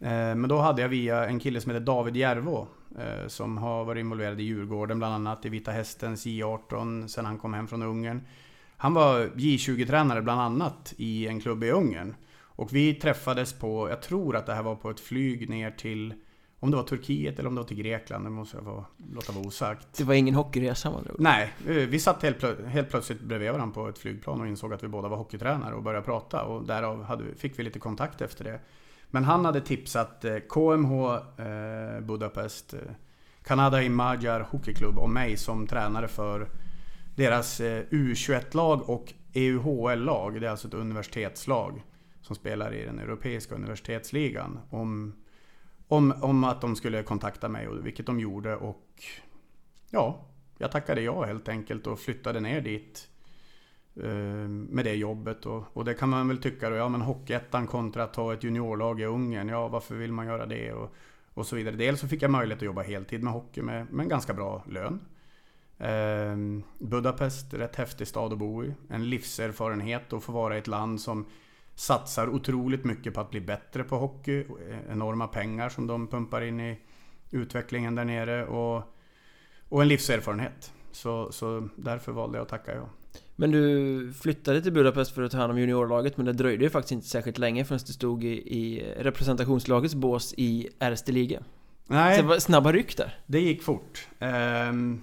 Ehm, men då hade jag via en kille som heter David Järvå eh, som har varit involverad i Djurgården bland annat, i Vita Hästens J18 sen han kom hem från Ungern. Han var J20-tränare bland annat i en klubb i Ungern. Och vi träffades på, jag tror att det här var på ett flyg ner till om det var Turkiet eller om det var till Grekland, det måste jag få låta vara osagt. Det var ingen hockeyresa man andra Nej, vi satt helt, plö helt plötsligt bredvid varandra på ett flygplan och insåg att vi båda var hockeytränare och började prata och därav hade, fick vi lite kontakt efter det. Men han hade tipsat eh, KMH eh, Budapest, eh, Kanada i Magyar Hockeyklubb och mig som tränare för deras eh, U21-lag och EUHL-lag. Det är alltså ett universitetslag som spelar i den europeiska universitetsligan. Om om, om att de skulle kontakta mig, och vilket de gjorde. Och ja, jag tackade ja helt enkelt och flyttade ner dit. Eh, med det jobbet och, och, det kan man väl tycka då, ja men Hockeyettan kontra att ta ett juniorlag i Ungern, ja varför vill man göra det? Och, och så vidare. Dels så fick jag möjlighet att jobba heltid med hockey med, med en ganska bra lön. Eh, Budapest, rätt häftig stad att bo i. En livserfarenhet att få vara i ett land som satsar otroligt mycket på att bli bättre på hockey. Enorma pengar som de pumpar in i utvecklingen där nere och, och en livserfarenhet. Så, så därför valde jag att tacka ja. Men du flyttade till Budapest för att ta hand om juniorlaget men det dröjde ju faktiskt inte särskilt länge förrän du stod i, i representationslagets bås i Erste Liga. Nej. Så det var snabba ryck där. Det gick fort. Um,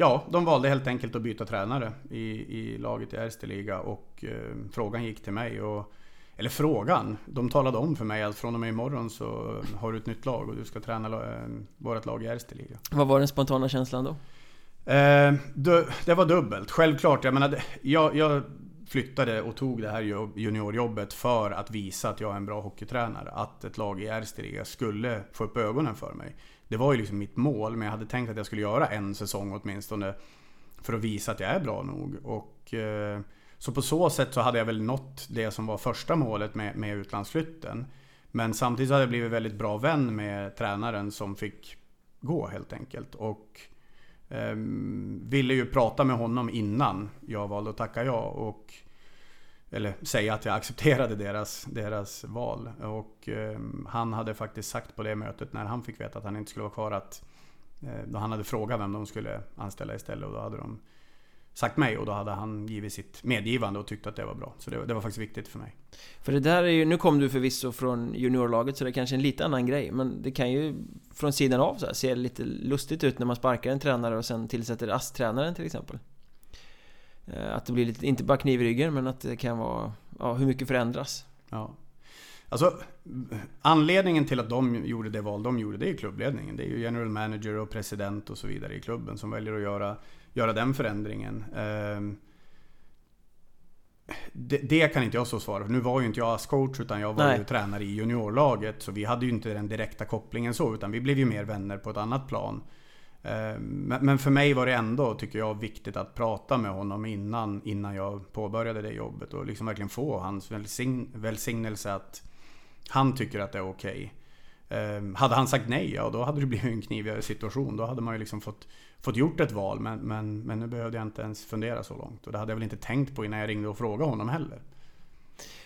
Ja, de valde helt enkelt att byta tränare i, i laget i Erste Liga och eh, frågan gick till mig. Och, eller frågan, de talade om för mig att från och med imorgon så har du ett nytt lag och du ska träna eh, vårt lag i Erste Liga. Vad var den spontana känslan då? Eh, det var dubbelt. Självklart, jag menar, jag, jag flyttade och tog det här juniorjobbet för att visa att jag är en bra hockeytränare. Att ett lag i Erste Liga skulle få upp ögonen för mig. Det var ju liksom mitt mål, men jag hade tänkt att jag skulle göra en säsong åtminstone. För att visa att jag är bra nog. Och, eh, så på så sätt så hade jag väl nått det som var första målet med, med utlandsflytten. Men samtidigt hade jag blivit väldigt bra vän med tränaren som fick gå helt enkelt. Och eh, ville ju prata med honom innan jag valde att tacka ja. Och, eller säga att jag accepterade deras, deras val. Och eh, han hade faktiskt sagt på det mötet när han fick veta att han inte skulle vara kvar att eh, då han hade frågat vem de skulle anställa istället och då hade de sagt mig och då hade han givit sitt medgivande och tyckte att det var bra. Så det, det, var faktiskt viktigt för mig. För det där är ju, nu kom du förvisso från juniorlaget så det är kanske en lite annan grej men det kan ju från sidan av så här, se lite lustigt ut när man sparkar en tränare och sen tillsätter ASS-tränaren till exempel. Eh, att det blir lite, inte bara kniv i ryggen men att det kan vara, ja hur mycket förändras. Ja. Alltså, anledningen till att de gjorde det val de gjorde, det är klubbledningen. Det är ju general manager och president och så vidare i klubben som väljer att göra göra den förändringen. Ehm, det, det, kan inte jag så svara för. Nu var ju inte jag ASS-coach utan jag var Nej. ju tränare i juniorlaget. Så vi hade ju inte den direkta kopplingen så utan vi blev ju mer vänner på ett annat plan. Eh, men för mig var det ändå, tycker jag, viktigt att prata med honom innan, innan jag påbörjade det jobbet. Och liksom verkligen få hans välsign välsignelse att han tycker att det är okej. Okay. Hade han sagt nej, ja då hade det blivit en knivigare situation. Då hade man ju liksom fått, fått gjort ett val. Men, men, men nu behövde jag inte ens fundera så långt. Och det hade jag väl inte tänkt på innan jag ringde och frågade honom heller.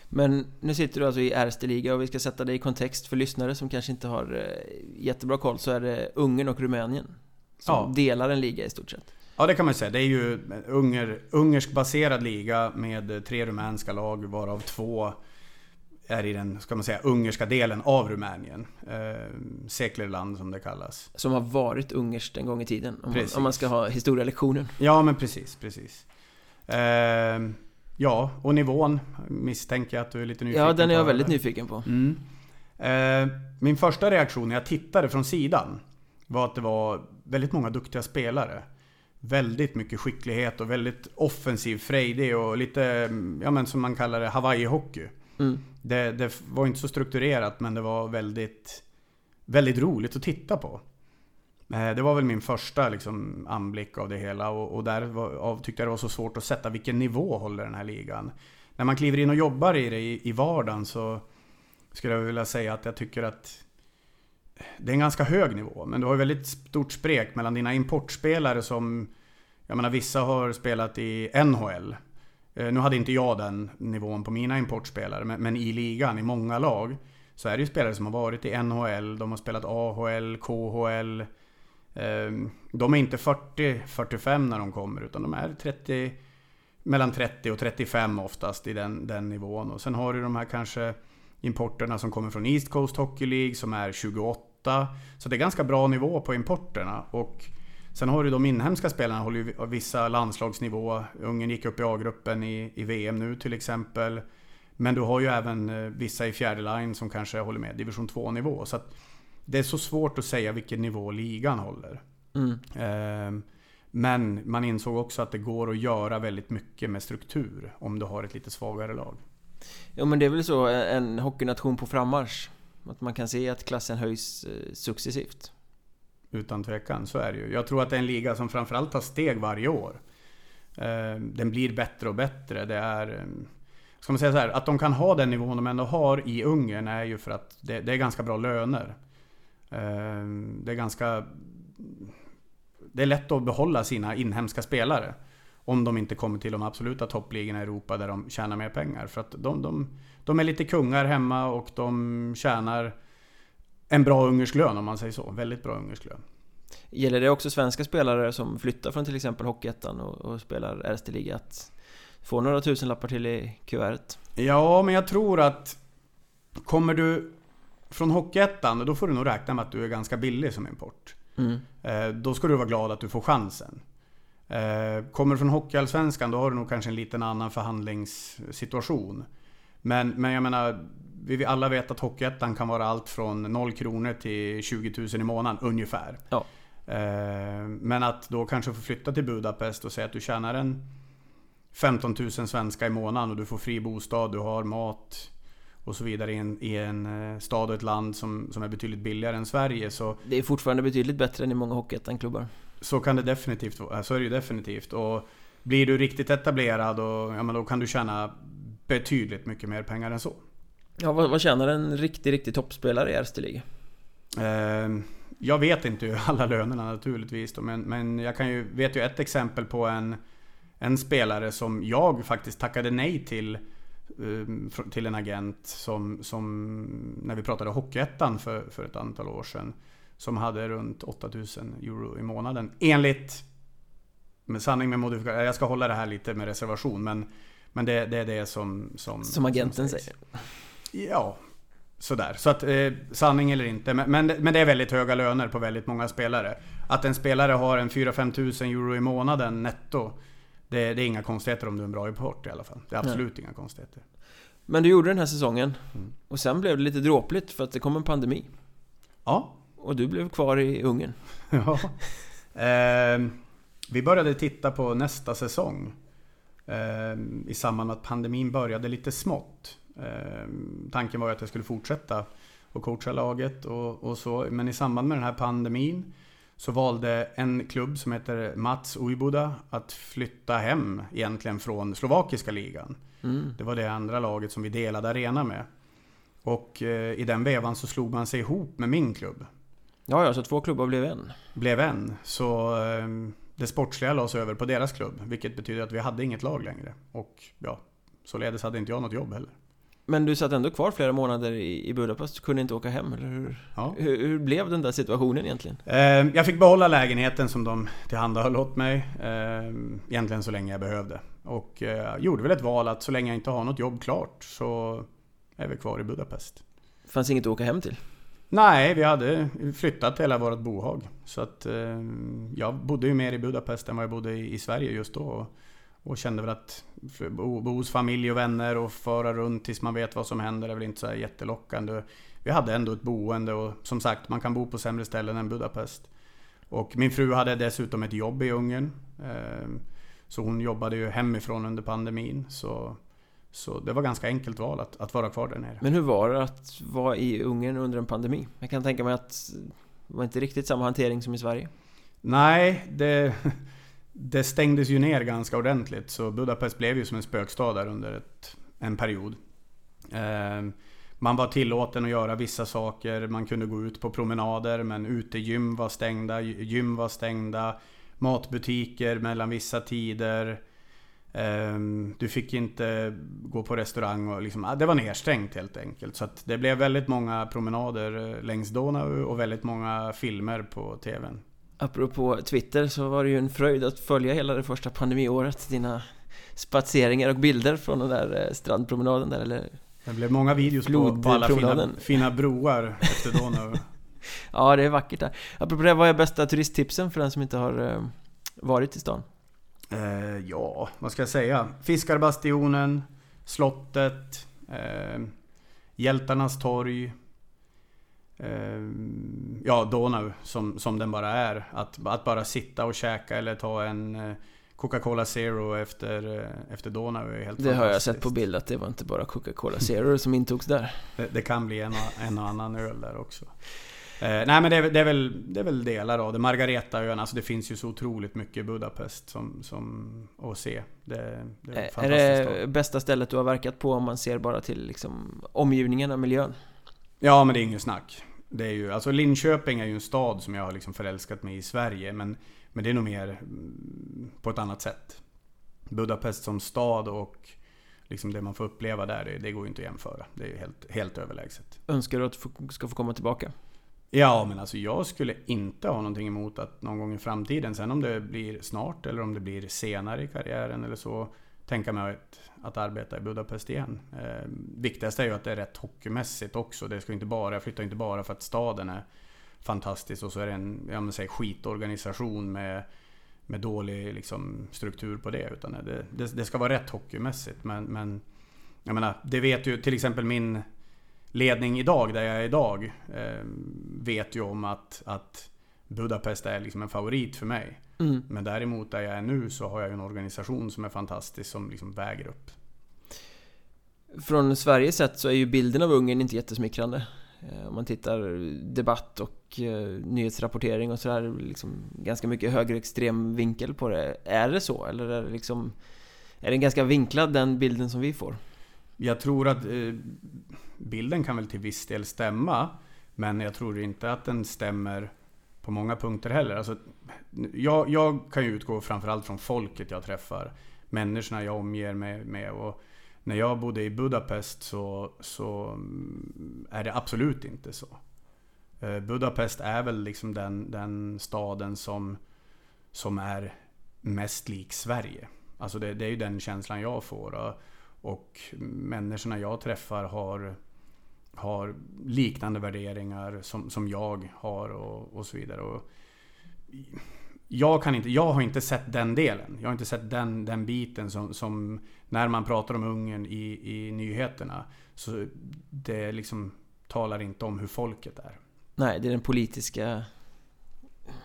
Men nu sitter du alltså i Erste liga och vi ska sätta det i kontext för lyssnare som kanske inte har eh, jättebra koll så är det Ungern och Rumänien som ja. delar en liga i stort sett. Ja det kan man säga. Det är ju Unger, ungersk baserad liga med tre rumänska lag varav två är i den, ska man säga, ungerska delen av Rumänien. Eh, Seklerland som det kallas. Som har varit ungerskt en gång i tiden, om, man, om man, ska ha historielektionen. Ja, men precis, precis. Eh, ja, och nivån misstänker jag att du är lite nyfiken på. Ja, den är jag väldigt nyfiken på. Mm. Eh, min första reaktion när jag tittade från sidan var att det var väldigt många duktiga spelare. Väldigt mycket skicklighet och väldigt offensiv, frejdig och lite, ja men som man kallar det, Hawaii-hockey. Mm. Det, det, var inte så strukturerat men det var väldigt, väldigt roligt att titta på. Eh, det var väl min första liksom, anblick av det hela och, och där var, tyckte jag det var så svårt att sätta vilken nivå håller den här ligan. När man kliver in och jobbar i det i, i vardagen så skulle jag vilja säga att jag tycker att det är en ganska hög nivå. Men du har ju väldigt stort sprek mellan dina importspelare som Jag menar vissa har spelat i NHL eh, nu hade inte jag den nivån på mina importspelare, men, i ligan, i många lag, så är det ju spelare som har varit i NHL, de har spelat AHL, KHL. Ehm, de är inte 40-45 när de kommer, utan de är 30, mellan 30 och 35 oftast i den, den nivån. Och sen har du de här kanske importerna som kommer från East Coast Hockey League som är 28. Så det är ganska bra nivå på importerna. Och Sen har du de inhemska spelarna, håller ju vissa landslagsnivå. Ungern gick upp i A-gruppen i, i VM nu till exempel. Men du har ju även eh, vissa i fjärde line som kanske håller med division 2-nivå. Så att det är så svårt att säga vilken nivå ligan håller. Mm. Eh, men man insåg också att det går att göra väldigt mycket med struktur om du har ett lite svagare lag. Ja men det är väl så en hockeynation på frammarsch. Att man kan se att klassen höjs eh, successivt. Utan tvekan, så är det ju. Jag tror att det är en liga som framförallt tar steg varje år. Eh, den blir bättre och bättre. Det är... Eh, ska man säga så här, att de kan ha den nivån de ändå har i Ungern är ju för att det, det är ganska bra löner. Det är ganska... Det är lätt att behålla sina inhemska spelare. Om de inte kommer till de absoluta toppligorna i Europa där de tjänar mer pengar. För att de, de, de är lite kungar hemma och de tjänar en bra ungersk lön om man säger så. Väldigt bra ungersk lön. Gäller det också svenska spelare som flyttar från till exempel Hockeyettan och, och spelar Erste att få några tusenlappar till i kuvertet? Ja, men jag tror att kommer du från Hockeyettan, då får du nog räkna med att du är ganska billig som import. Mm. Eh, då ska du vara glad att du får chansen. Eh, kommer du från Hockeyallsvenskan, då har du nog kanske en liten annan förhandlingssituation. Men, men jag menar, vi alla vet att Hockeyettan kan vara allt från 0 kronor till 20 000 i månaden ungefär. Ja. Eh, men att då kanske få flytta till Budapest och säga att du tjänar en 15 000 svenska i månaden och du får fri bostad, du har mat och så vidare i en, i en eh, stad och ett land som, som är betydligt billigare än Sverige. Så det är fortfarande betydligt bättre än i många Hockeyettan-klubbar. Så kan det definitivt vara. Så är det ju definitivt. Och blir du riktigt etablerad och, ja, men då kan du tjäna betydligt mycket mer pengar än så. Ja, vad, vad tjänar en riktig, riktig toppspelare i Erste? Eh, jag vet inte alla lönerna naturligtvis då, men, men jag kan ju, vet ju ett exempel på en, en spelare som jag faktiskt tackade nej till eh, till en agent som, som när vi pratade Hockeyettan för, för ett antal år sedan som hade runt 8000 euro i månaden enligt med sanning med modifikation. Jag ska hålla det här lite med reservation men, men det, det är det som... Som, som agenten som säger? Ja, sådär. Så att eh, sanning eller inte. Men, men, men, det är väldigt höga löner på väldigt många spelare. Att en spelare har en 4-5 tusen euro i månaden netto. Det, det, är inga konstigheter om du är en bra import i alla fall. Det är absolut Nej. inga konstigheter. Men du gjorde den här säsongen. Mm. Och sen blev det lite dråpligt för att det kom en pandemi. Ja. Och du blev kvar i Ungern. (laughs) ja. Eh, vi började titta på nästa säsong. Eh, I samband med att pandemin började lite smått. Eh, tanken var att jag skulle fortsätta och coacha laget och, och, så. Men i samband med den här pandemin så valde en klubb som heter Mats Ujbuda att flytta hem egentligen från slovakiska ligan. Mm. Det var det andra laget som vi delade arena med. Och eh, i den vevan så slog man sig ihop med min klubb. Ja, ja, så två klubbar blev en? Blev en. Så eh, det sportsliga lades över på deras klubb. Vilket betyder att vi hade inget lag längre. Och ja, således hade inte jag något jobb heller. Men du satt ändå kvar flera månader i Budapest, du kunde inte åka hem, eller hur? Ja. Hur, hur, blev den där situationen egentligen? Eh, jag fick behålla lägenheten som de tillhandahöll åt mig. Eh, egentligen så länge jag behövde. Och eh, gjorde väl ett val att så länge jag inte har något jobb klart så är vi kvar i Budapest. Fanns inget att åka hem till? Nej, vi hade flyttat hela vårt bohag. Så att eh, jag bodde ju mer i Budapest än vad jag bodde i Sverige just då. Och kände väl att bo, bo hos familj och vänner och föra runt tills man vet vad som händer är väl inte så jättelockande. Vi hade ändå ett boende och som sagt, man kan bo på sämre ställen än Budapest. Och min fru hade dessutom ett jobb i Ungern. Eh, så hon jobbade ju hemifrån under pandemin. Så, så det var ganska enkelt val att, att vara kvar där nere. Men hur var det att vara i Ungern under en pandemi? Jag kan tänka mig att det var inte riktigt samma hantering som i Sverige. Nej, det det stängdes ju ner ganska ordentligt så Budapest blev ju som en spökstad där under ett, en period. Eh, man var tillåten att göra vissa saker, man kunde gå ut på promenader men utegym var stängda, gym var stängda, matbutiker mellan vissa tider. Eh, du fick inte gå på restaurang och liksom, det var nedstängt helt enkelt. Så det blev väldigt många promenader eh, längs Donau och väldigt många filmer på TVn. Apropå Twitter så var det ju en fröjd att följa hela det första pandemiåret Dina spaceringar och bilder från den där eh, strandpromenaden där eller Det blev många videos på, på alla fina, fina broar efter (laughs) Donau Ja det är vackert där Apropå det, vad är bästa turisttipsen för den som inte har eh, varit i stan? Eh, ja, vad ska jag säga? Fiskarbastionen Slottet eh, Hjältarnas torg Ehm, ja, Donau som, som den bara är. Att, att bara sitta och käka eller ta en eh, Coca-Cola Zero efter, eh, efter Donau är helt Det har jag sett på bild att det var inte bara Coca-Cola Zero som intogs där. (laughs) Det, det, kan bli en en och annan öl där också. Eh, nej men det är, det, är väl, det är väl delar av det. Margaretaön, alltså det finns ju så otroligt mycket i Budapest som, som att se. Det, det är, är det stad. bästa stället du har verkat på om man ser bara till liksom, omgivningen och miljön? Ja men det är inget snack. Det är ju, alltså Linköping är ju en stad som jag har liksom förälskat mig i Sverige. Men, men det är nog mer mm, på ett annat sätt. Budapest som stad och liksom det man får uppleva där, det, det går ju inte att jämföra. Det är ju helt, helt överlägset. Önskar du att du ska få komma tillbaka? Ja, men alltså jag skulle inte ha någonting emot att någon gång i framtiden, sen om det blir snart eller om det blir senare i karriären eller så, tänka mig att, att arbeta i Budapest igen. Eh, viktigast är ju att det är rätt hockeymässigt också. Det ska inte bara, jag flyttar inte bara för att staden är fantastisk och så är det en jag säga, skitorganisation med, med dålig liksom, struktur på det. Utan det, det, det, ska vara rätt hockeymässigt. Men, men jag menar, det vet ju till exempel min ledning idag, där jag är idag, eh, vet ju om att, att Budapest är liksom en favorit för mig. Mm. Men däremot där jag är nu så har jag en organisation som är fantastisk som liksom väger upp. Från Sveriges sett så är ju bilden av Ungern inte jättesmickrande. Eh, om man tittar debatt och eh, nyhetsrapportering och sådär, liksom ganska mycket högerextrem vinkel på det. Är det så? Eller är det liksom... Är den ganska vinklad den bilden som vi får? jag tror att eh, bilden kan väl till viss del stämma. Men jag tror inte att den stämmer på många punkter heller. Alltså, jag, jag kan ju utgå framförallt från folket jag träffar. Människorna jag omger mig med. Och när jag bodde i Budapest så, så mm, är det absolut inte så. Eh, Budapest är väl liksom den, den staden som, som är mest lik Sverige. Alltså det, det är ju den känslan jag får. Och människorna jag träffar har, har liknande värderingar som, som jag har och, och så vidare. Och jag, kan inte, jag har inte sett den delen. Jag har inte sett den, den biten som, som när man pratar om Ungern i, i nyheterna. Så det liksom talar inte om hur folket är. Nej, det är den politiska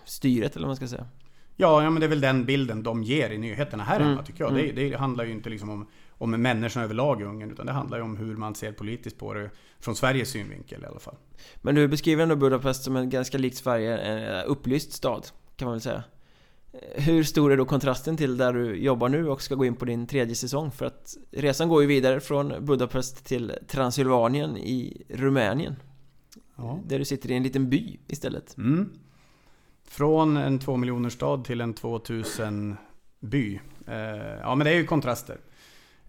styret eller vad man ska säga. Ja, ja men det är väl den bilden de ger i nyheterna här hemma mm. tycker jag. Mm. Det, det, handlar ju inte liksom om, om människorna överlag i Ungern utan det handlar ju om hur man ser politiskt på det från Sveriges synvinkel i alla fall. Men du beskriver ändå Budapest som en ganska likt Sverige, en upplyst stad kan man väl säga. Hur stor är då kontrasten till där du jobbar nu och ska gå in på din tredje säsong? För att resan går ju vidare från Budapest till Transylvanien i Rumänien. Ja. Där du sitter i en liten by istället. Mm. Från en två miljoner stad till en 2000 by. Eh, ja men det är ju kontraster.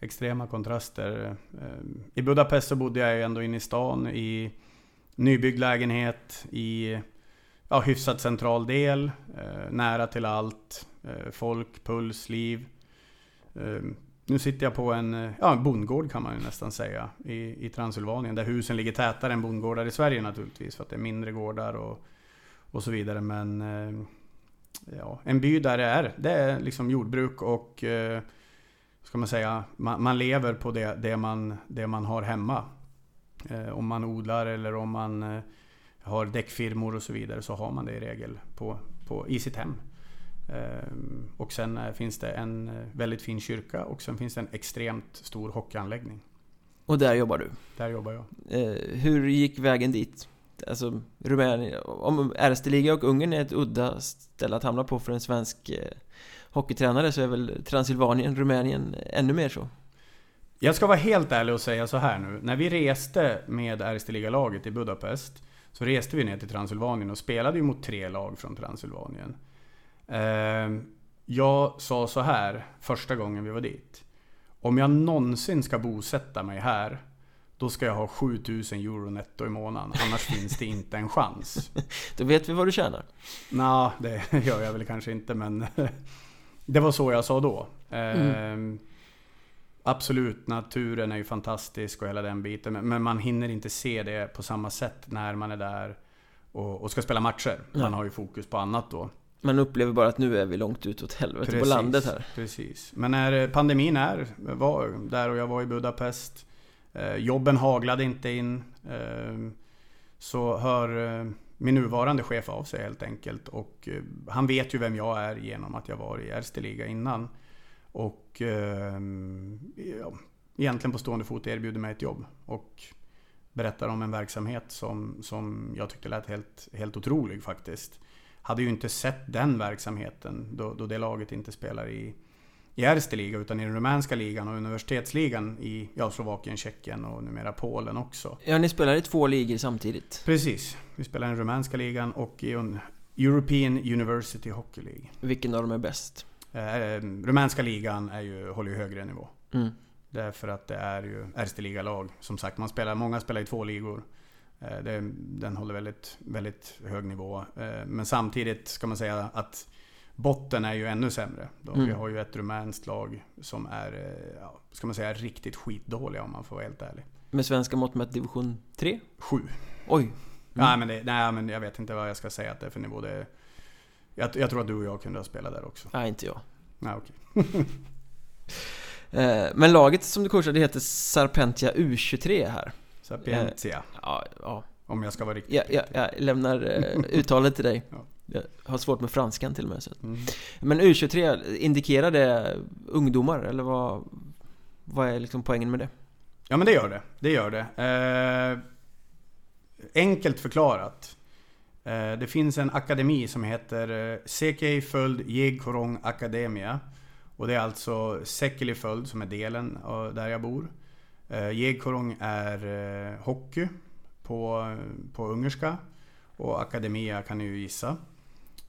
Extrema kontraster. Eh, I Budapest så bodde jag ju ändå inne i stan i nybyggd lägenhet i ja, hyfsat central del. Eh, nära till allt. Eh, folk, puls, liv. Nu sitter jag på en ja, bondgård kan man ju nästan säga i, i Transylvanien där husen ligger tätare än bondgårdar i Sverige naturligtvis för att det är mindre gårdar och och så vidare. Men ja, en by där det är, det är liksom jordbruk och ska man säga, man, man, lever på det, det, man, det man har hemma. Eh, om man odlar eller om man har däckfirmor och så vidare så har man det i regel på, på, i sitt hem. Och sen finns det en väldigt fin kyrka och sen finns det en extremt stor hockeyanläggning. Och där jobbar du? Där jobbar jag. Hur gick vägen dit? alltså Rumänien, om Erste och Ungern är ett udda ställe att hamna på för en svensk eh, hockeytränare så är väl Transylvanien, Rumänien ännu mer så. Jag ska vara helt ärlig och säga så här nu. När vi reste med Erste laget i Budapest så reste vi ner till Transylvanien och spelade ju mot tre lag från Transylvanien. Eh, jag sa så här första gången vi var dit. Om jag någonsin ska bosätta mig här då ska jag ha 7000 euro netto i månaden, annars finns det inte en chans. (laughs) Då vet vi vad du tjänar. Nej, det gör jag väl kanske inte, men (laughs) det var så jag sa då. Mm. Eh, absolut, naturen är ju fantastisk och hela den biten, men man hinner inte se det på samma sätt när man är där och, och ska spela matcher. Man ja. har ju fokus på annat då. Man upplever bara att nu är vi långt ut åt helvete precis, på landet här. Precis. Men när pandemin är, var där och jag var i Budapest Eh, jobben haglade inte in. Eh, så hör eh, min nuvarande chef av sig helt enkelt. Och eh, han vet ju vem jag är genom att jag var i Erste Liga innan. Och eh, ja, egentligen på stående fot erbjuder mig ett jobb. Och berättar om en verksamhet som, som jag tyckte lät helt, helt otrolig faktiskt. Hade ju inte sett den verksamheten då, då det laget inte spelar i, i Erste liga utan i den rumänska ligan och universitetsligan i ja, Slovakien, Tjeckien och numera Polen också. Ja, ni spelar i två ligor samtidigt? Precis. Vi spelar i den rumänska ligan och i en European University Hockey League. Vilken av dem är bäst? Eh, rumänska ligan är ju, håller ju högre nivå. Mm. Därför att det är ju Erste liga-lag. Som sagt, man spelar, många spelar i två ligor. Eh, det, den håller väldigt, väldigt hög nivå. Eh, men samtidigt ska man säga att Botten är ju ännu sämre. Då. Mm. Vi har ju ett rumänskt lag som är, eh, ja, ska man säga, riktigt skitdåliga om man får vara helt ärlig. Med svenska mått mätt division 3? 7. Oj! Mm. Nej, men det, nej men jag vet inte vad jag ska säga att det är för nivå. Det, jag, jag tror att du och jag kunde ha spelat där också. Nej, inte jag. Nej, okej. (laughs) Eh, men laget som du coachade heter Sarpentia U23 här. Sarpentia? Eh, ja, ja. Om jag ska vara riktigt ja, ja, Jag lämnar uttalet till dig. (laughs) ja. Jag har svårt med franskan till och med. Så. Mm. Men U23, indikerar det ungdomar? Eller vad, vad är liksom poängen med det? Ja men det gör det. Det gör det. Eh, enkelt förklarat. Eh, det finns en akademi som heter eh, Sekei Föld Jegkorong Akademia. Och det är alltså Sekeli Föld som är delen där jag bor. Eh, Jegkorong är eh, hockey på, på ungerska och akademia kan ni ju gissa.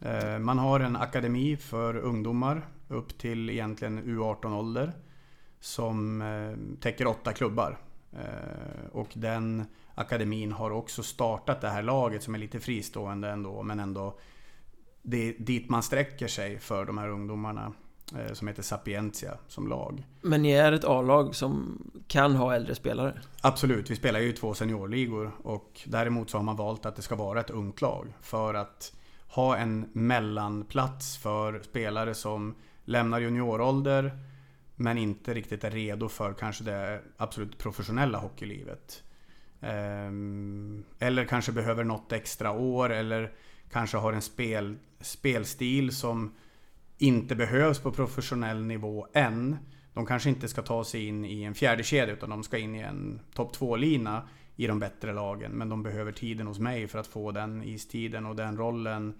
Eh, man har en akademi för ungdomar upp till egentligen U18-ålder som eh, täcker åtta klubbar. Eh, och den akademin har också startat det här laget som är lite fristående ändå men ändå det är dit man sträcker sig för de här ungdomarna som heter Sapientia som lag. Men ni är ett A-lag som kan ha äldre spelare? Absolut, vi spelar ju två seniorligor och däremot så har man valt att det ska vara ett ungt lag för att ha en mellanplats för spelare som lämnar juniorålder men inte riktigt är redo för kanske det absolut professionella hockeylivet. Ehm, eller kanske behöver något extra år eller kanske har en spel, spelstil som inte behövs på professionell nivå än. De kanske inte ska ta sig in i en fjärde kedja utan de ska in i en topp 2-lina i de bättre lagen. Men de behöver tiden hos mig för att få den istiden och den rollen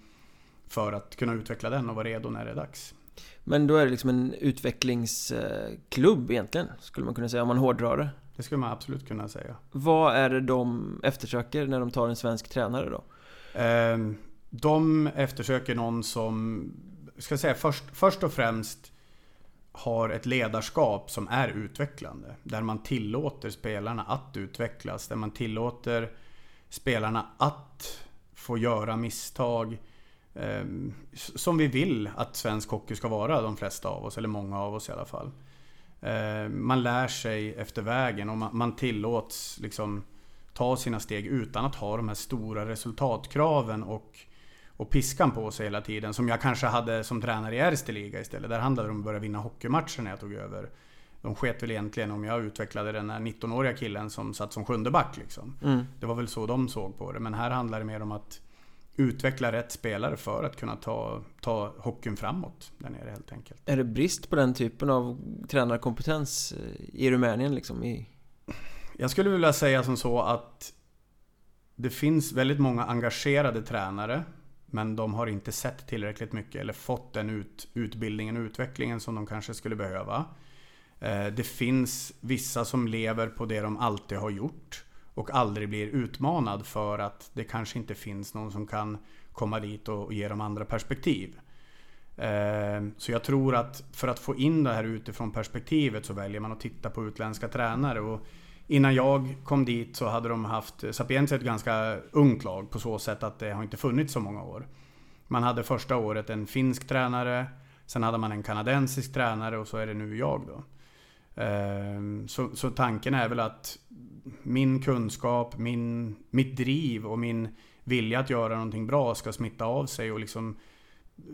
för att kunna utveckla den och vara redo när det är dags. Men då är det liksom en utvecklingsklubb egentligen, skulle man kunna säga om man hårdrar det? Det skulle man absolut kunna säga. Vad är det de eftersöker när de tar en svensk tränare då? Ehm, de eftersöker någon som, ska säga först, först och främst har ett ledarskap som är utvecklande. Där man tillåter spelarna att utvecklas. Där man tillåter spelarna att få göra misstag. Eh, som vi vill att svensk hockey ska vara, de flesta av oss, eller många av oss i alla fall. Eh, man lär sig efter vägen och man tillåts liksom ta sina steg utan att ha de här stora resultatkraven och, och piskan på sig hela tiden. Som jag kanske hade som tränare i Erste Liga istället. Där handlade det om att börja vinna hockeymatcher när jag tog över. De sket väl egentligen om jag utvecklade den här 19-åriga killen som satt som sjunde back liksom. Mm. Det var väl så de såg på det. Men här handlar det mer om att utveckla rätt spelare för att kunna ta, ta hockeyn framåt där nere helt enkelt. Är det brist på den typen av tränarkompetens i Rumänien liksom? I... Jag skulle vilja säga som så att det finns väldigt många engagerade tränare men de har inte sett tillräckligt mycket eller fått den ut, utbildningen och utvecklingen som de kanske skulle behöva. Eh, det finns vissa som lever på det de alltid har gjort och aldrig blir utmanad för att det kanske inte finns någon som kan komma dit och ge dem andra perspektiv. Eh, så jag tror att för att få in det här utifrån perspektivet så väljer man att titta på utländska tränare. Och innan jag kom dit så hade de haft Sapienza ett ganska ungt lag på så sätt att det har inte funnits så många år. Man hade första året en finsk tränare, sen hade man en kanadensisk tränare och så är det nu jag då. Ehm, så, så tanken är väl att min kunskap, min, mitt driv och min vilja att göra någonting bra ska smitta av sig och liksom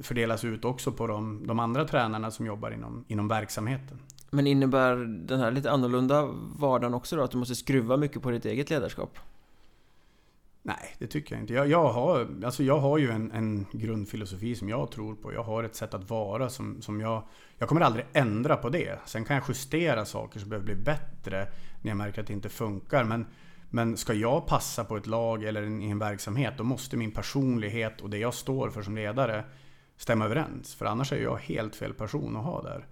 fördelas ut också på de, de andra tränarna som jobbar inom, inom verksamheten. Men innebär den här lite annorlunda vardagen också då att du måste skruva mycket på ditt eget ledarskap? Nej, det tycker jag inte. Jag, jag, har, alltså jag har ju en, en, grundfilosofi som jag tror på. Jag har ett sätt att vara som, som jag... Jag kommer aldrig ändra på det. Sen kan jag justera saker som behöver bli bättre när jag märker att det inte funkar. Men, men ska jag passa på ett lag eller i en verksamhet, då måste min personlighet och det jag står för som ledare stämma överens. För annars är jag helt fel person att ha där.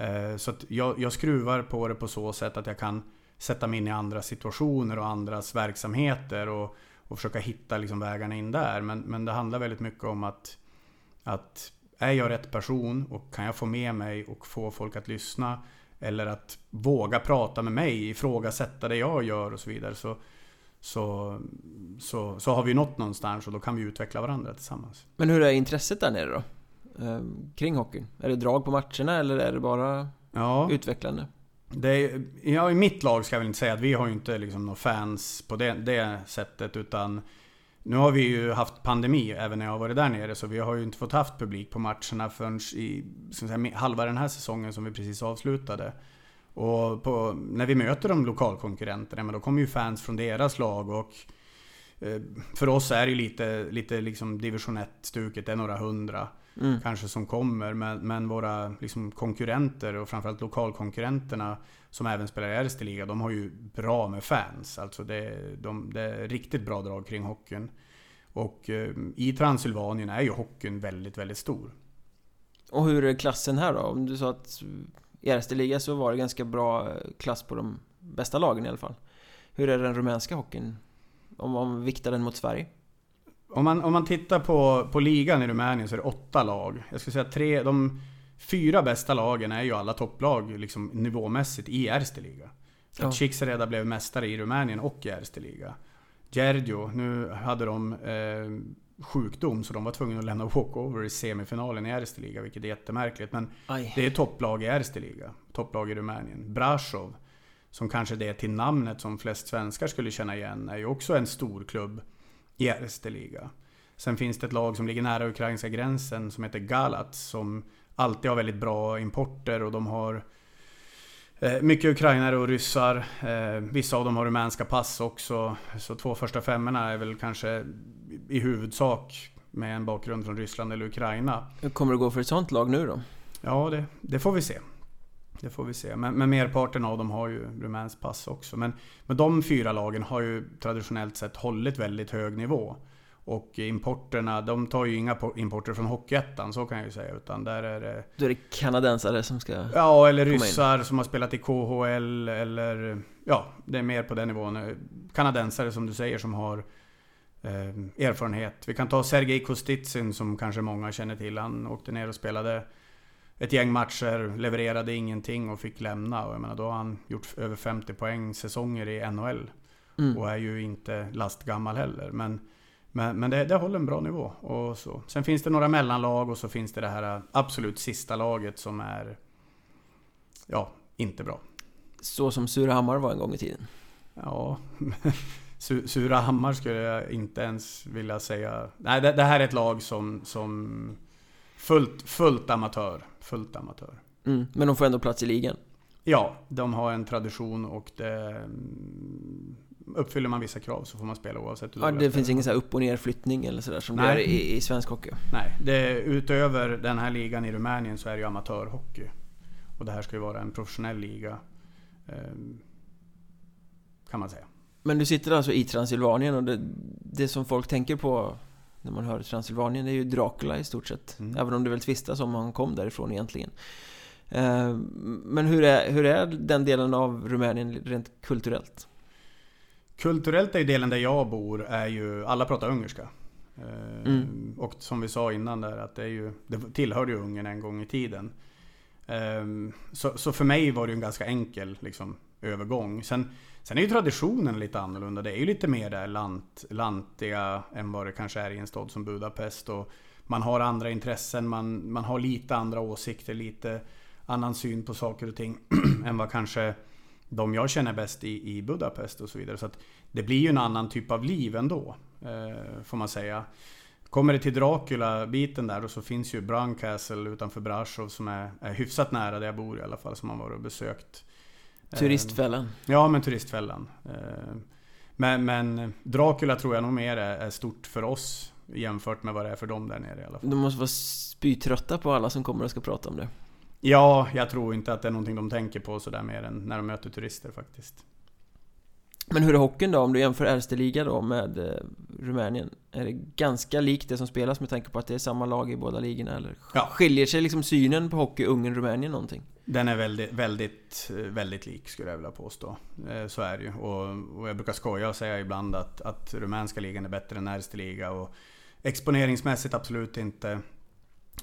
Eh, så jag, jag skruvar på det på så sätt att jag kan sätta mig in i andra situationer och andras verksamheter och, och försöka hitta liksom vägarna in där. Men, men det handlar väldigt mycket om att, att är jag rätt person och kan jag få med mig och få folk att lyssna eller att våga prata med mig, ifrågasätta det jag gör och så vidare. Så, så, så, så har vi nått någonstans och då kan vi utveckla varandra tillsammans. Men hur är intresset där nere då? Ehm, kring hockeyn? Är det drag på matcherna eller är det bara ja. utvecklande? Är, ja, I mitt lag ska jag väl inte säga att vi har ju inte liksom några fans på det, det sättet utan nu har vi ju haft pandemi även när jag har varit där nere så vi har ju inte fått haft publik på matcherna förrän i säga, halva den här säsongen som vi precis avslutade. Och på, när vi möter de lokalkonkurrenterna, men då kommer ju fans från deras lag och eh, för oss är det ju lite, lite liksom division 1-stuket, det är några hundra mm. kanske som kommer. Men, men våra liksom, konkurrenter och framförallt lokalkonkurrenterna som även spelar i Erste Liga, de har ju bra med fans. Alltså det, de, det är riktigt bra drag kring hockeyn. Och eh, i Transylvanien är ju hockeyn väldigt, väldigt stor. Och hur är klassen här då? Om du sa att i Erste Liga så var det ganska bra klass på de bästa lagen i alla fall. Hur är den rumänska hockeyn? Om man viktar den mot Sverige? Om man, om man tittar på, på ligan i Rumänien så är det åtta lag. Jag skulle säga tre, de fyra bästa lagen är ju alla topplag liksom, nivåmässigt i Erste Liga. Så ja. att Cixereda blev mästare i Rumänien och i Erste Liga. Gergio, nu hade de eh, sjukdom så de var tvungna att lämna (laughs) walkover i semifinalen i Erste Liga, vilket är jättemärkligt. Men Aj. det är topplag i Erste Liga, topplag i Rumänien. Brasov, som kanske det är till namnet som flest svenskar skulle känna igen, är ju också en stor klubb Erste Liga. Sen finns det ett lag som ligger nära ukrainska gränsen som heter Galat som alltid har väldigt bra importer och de har eh, mycket ukrainare och ryssar. Eh, vissa av dem har rumänska pass också. Så två första femmorna är väl kanske i huvudsak med en bakgrund från Ryssland eller Ukraina. Hur kommer det gå för ett sånt lag nu då? Ja, det, det får vi se. Det får vi se. Men, men merparten av dem har ju rumänskt pass också. Men, men de fyra lagen har ju traditionellt sett hållit väldigt hög nivå. Och importerna, de tar ju inga importer från Hockeyettan, så kan jag ju säga. Utan där är det... Då är det kanadensare som ska Ja, eller ryssar som har spelat i KHL eller... Ja, det är mer på den nivån. Kanadensare som du säger som har eh, erfarenhet. Vi kan ta Sergej Kostitsin som kanske många känner till. Han åkte ner och spelade ett gäng matcher, levererade ingenting och fick lämna. Och jag menar, då har han gjort över 50 poäng säsonger i NHL. Mm. Och är ju inte lastgammal heller. Men, men, men det, det håller en bra nivå. Och så. Sen finns det några mellanlag och så finns det det här absolut sista laget som är... Ja, inte bra. Så som Surahammar var en gång i tiden? Ja, (laughs) Surahammar skulle jag inte ens vilja säga. Nej, det, det här är ett lag som, som fullt, fullt amatör. Fullt amatör. Mm, men de får ändå plats i ligan? Ja, de har en tradition och det, mm, uppfyller man vissa krav så får man spela oavsett hur Ja, det finns ingen så upp och ner flyttning eller sådär som Nej. det gör i, i svensk hockey? Nej, det, utöver den här ligan i Rumänien så är det ju amatörhockey. Och det här ska ju vara en professionell liga. Ehm, kan man säga. Men du sitter alltså i Transylvanien och det, det som folk tänker på när man hör Transylvanien är ju Dracula i stort sett. Mm. Även om det väl tvistas om han kom därifrån egentligen. Eh, men hur är, hur är den delen av Rumänien rent kulturellt? Kulturellt är ju delen där jag bor, är ju, alla pratar ungerska. Eh, mm. Och som vi sa innan där, att det, är ju, det tillhörde ju Ungern en gång i tiden. Eh, så, så för mig var det en ganska enkel liksom, övergång. Sen Sen är ju traditionen lite annorlunda. Det är ju lite mer där lant, lantiga än vad det kanske är i en stad som Budapest. Och man har andra intressen, man, man har lite andra åsikter, lite annan syn på saker och ting (clears throat) än vad kanske de jag känner bäst i, i Budapest och så vidare. Så att det blir ju en annan typ av liv ändå, eh, får man säga. Kommer det till Dracula-biten där och så finns ju Brown Castle utanför Brasov som är, är hyfsat nära där jag bor i alla fall, som man varit och besökt. Turistfällan? Ja, men Turistfällan. Eh, men, men Dracula tror jag nog mer är stort för oss jämfört med vad det är för dem där nere i alla fall. De måste vara spytrötta på alla som kommer och ska prata om det. Ja, jag tror inte att det är någonting de tänker på sådär mer än när de möter turister faktiskt. Men hur är hockeyn då? Om du jämför Erste Liga då med eh, Rumänien? Är det ganska likt det som spelas med tanke på att det är samma lag i båda ligorna? Eller ja. skiljer sig liksom synen på hockey Ungern-Rumänien någonting? Den är väldigt, väldigt, väldigt lik skulle jag vilja påstå. Eh, så är det ju. Och, och jag brukar skoja och säga ibland att, att rumänska ligan är bättre än Erste Liga. Och exponeringsmässigt absolut inte.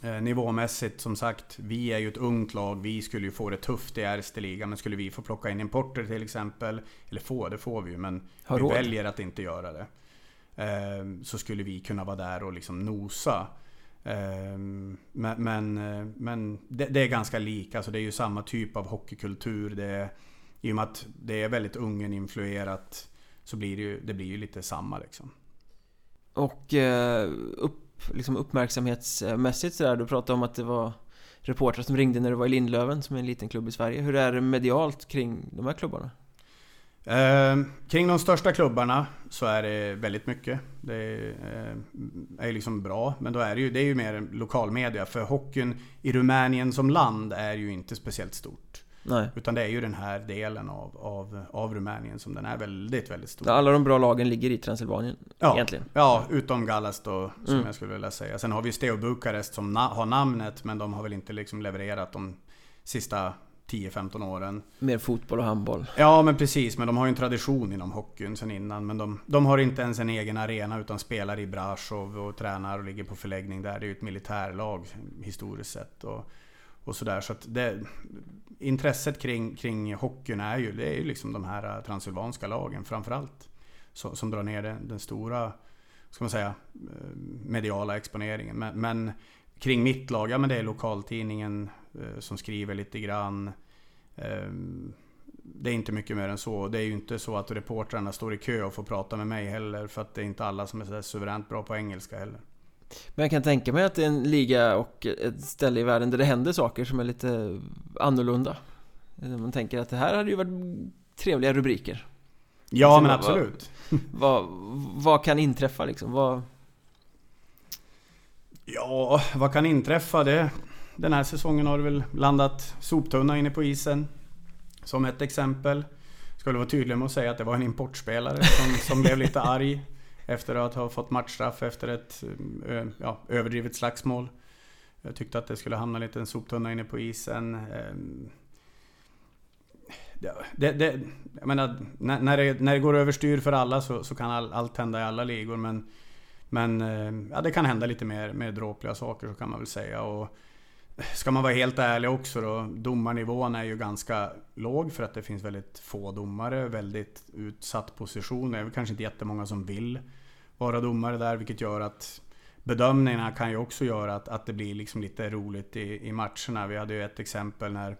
Eh, nivåmässigt som sagt, vi är ju ett ungt lag. Vi skulle ju få det tufft i Erste Liga. Men skulle vi få plocka in importer till exempel, eller få, det får vi ju, men vi väljer att inte göra det. Eh, så skulle vi kunna vara där och liksom nosa. Ehm, men, men, eh, men det, det, är ganska lika, alltså det är ju samma typ av hockeykultur. Det är, I och med att det är väldigt Ungern-influerat så blir det ju, det blir ju lite samma liksom. Och eh, upp, liksom uppmärksamhetsmässigt sådär, du pratade om att det var reportrar som ringde när du var i Lindlöven som är en liten klubb i Sverige. Hur är det medialt kring de här klubbarna? Eh, kring de största klubbarna så är det väldigt mycket. Det är, eh, är liksom bra, men då är det, ju, det är ju mer lokalmedia. För hockeyn i Rumänien som land är ju inte speciellt stort. Nej. Utan det är ju den här delen av, av, av Rumänien som den är väldigt, väldigt stor. Alla de bra lagen ligger i Transylvanien ja, egentligen. Ja, utom Gallas då, som mm. jag skulle vilja säga. Sen har vi Steo Bukarest som na har namnet, men de har väl inte liksom levererat de sista 10-15 åren. Mer fotboll och handboll. Ja men precis, men de har ju en tradition inom hockeyn sen innan. Men de, de har inte ens en egen arena utan spelar i Brasov och tränar och ligger på förläggning där. Det är ju ett militärlag historiskt sett. Och, och sådär. Så att det, intresset kring, kring hockeyn är ju, det är ju liksom de här eh, transylvanska lagen framförallt. Som, som drar ner den, den stora, ska man säga, eh, mediala exponeringen. Men, men kring mitt lag, ja men det är lokaltidningen eh, som skriver lite grann. Eh, det är inte mycket mer än så. Det är ju inte så att reportrarna står i kö och får prata med mig heller. För att det är inte alla som är så suveränt bra på engelska heller. Men jag kan tänka mig att det är en liga och ett ställe i världen där det händer saker som är lite annorlunda. Man tänker att det här hade ju varit trevliga rubriker. Ja, alltså, men absolut. (laughs) Vad, vad, kan inträffa liksom? Vad... Ja, vad kan inträffa? Det, den här säsongen har det väl landat soptunna inne på isen. Som ett exempel. Skulle vara tydlig med att säga att det var en importspelare som, som blev lite arg. Efter att ha fått matchstraff efter ett eh, ja, överdrivet slagsmål. Jag tyckte att det skulle hamna lite en soptunna inne på isen. Ehm, det, det, jag menar, när, när, det, när det går överstyr för alla så, så kan all, allt hända i alla ligor. Men, men ehm, ja, det kan hända lite mer, mer dråpliga saker så kan man väl säga. Och, Ska man vara helt ärlig också då, domarnivån är ju ganska låg för att det finns väldigt få domare, väldigt utsatt position. Det är kanske inte jättemånga som vill vara domare där, vilket gör att bedömningarna kan ju också göra att, att det blir liksom lite roligt i, i matcherna. Vi hade ju ett exempel när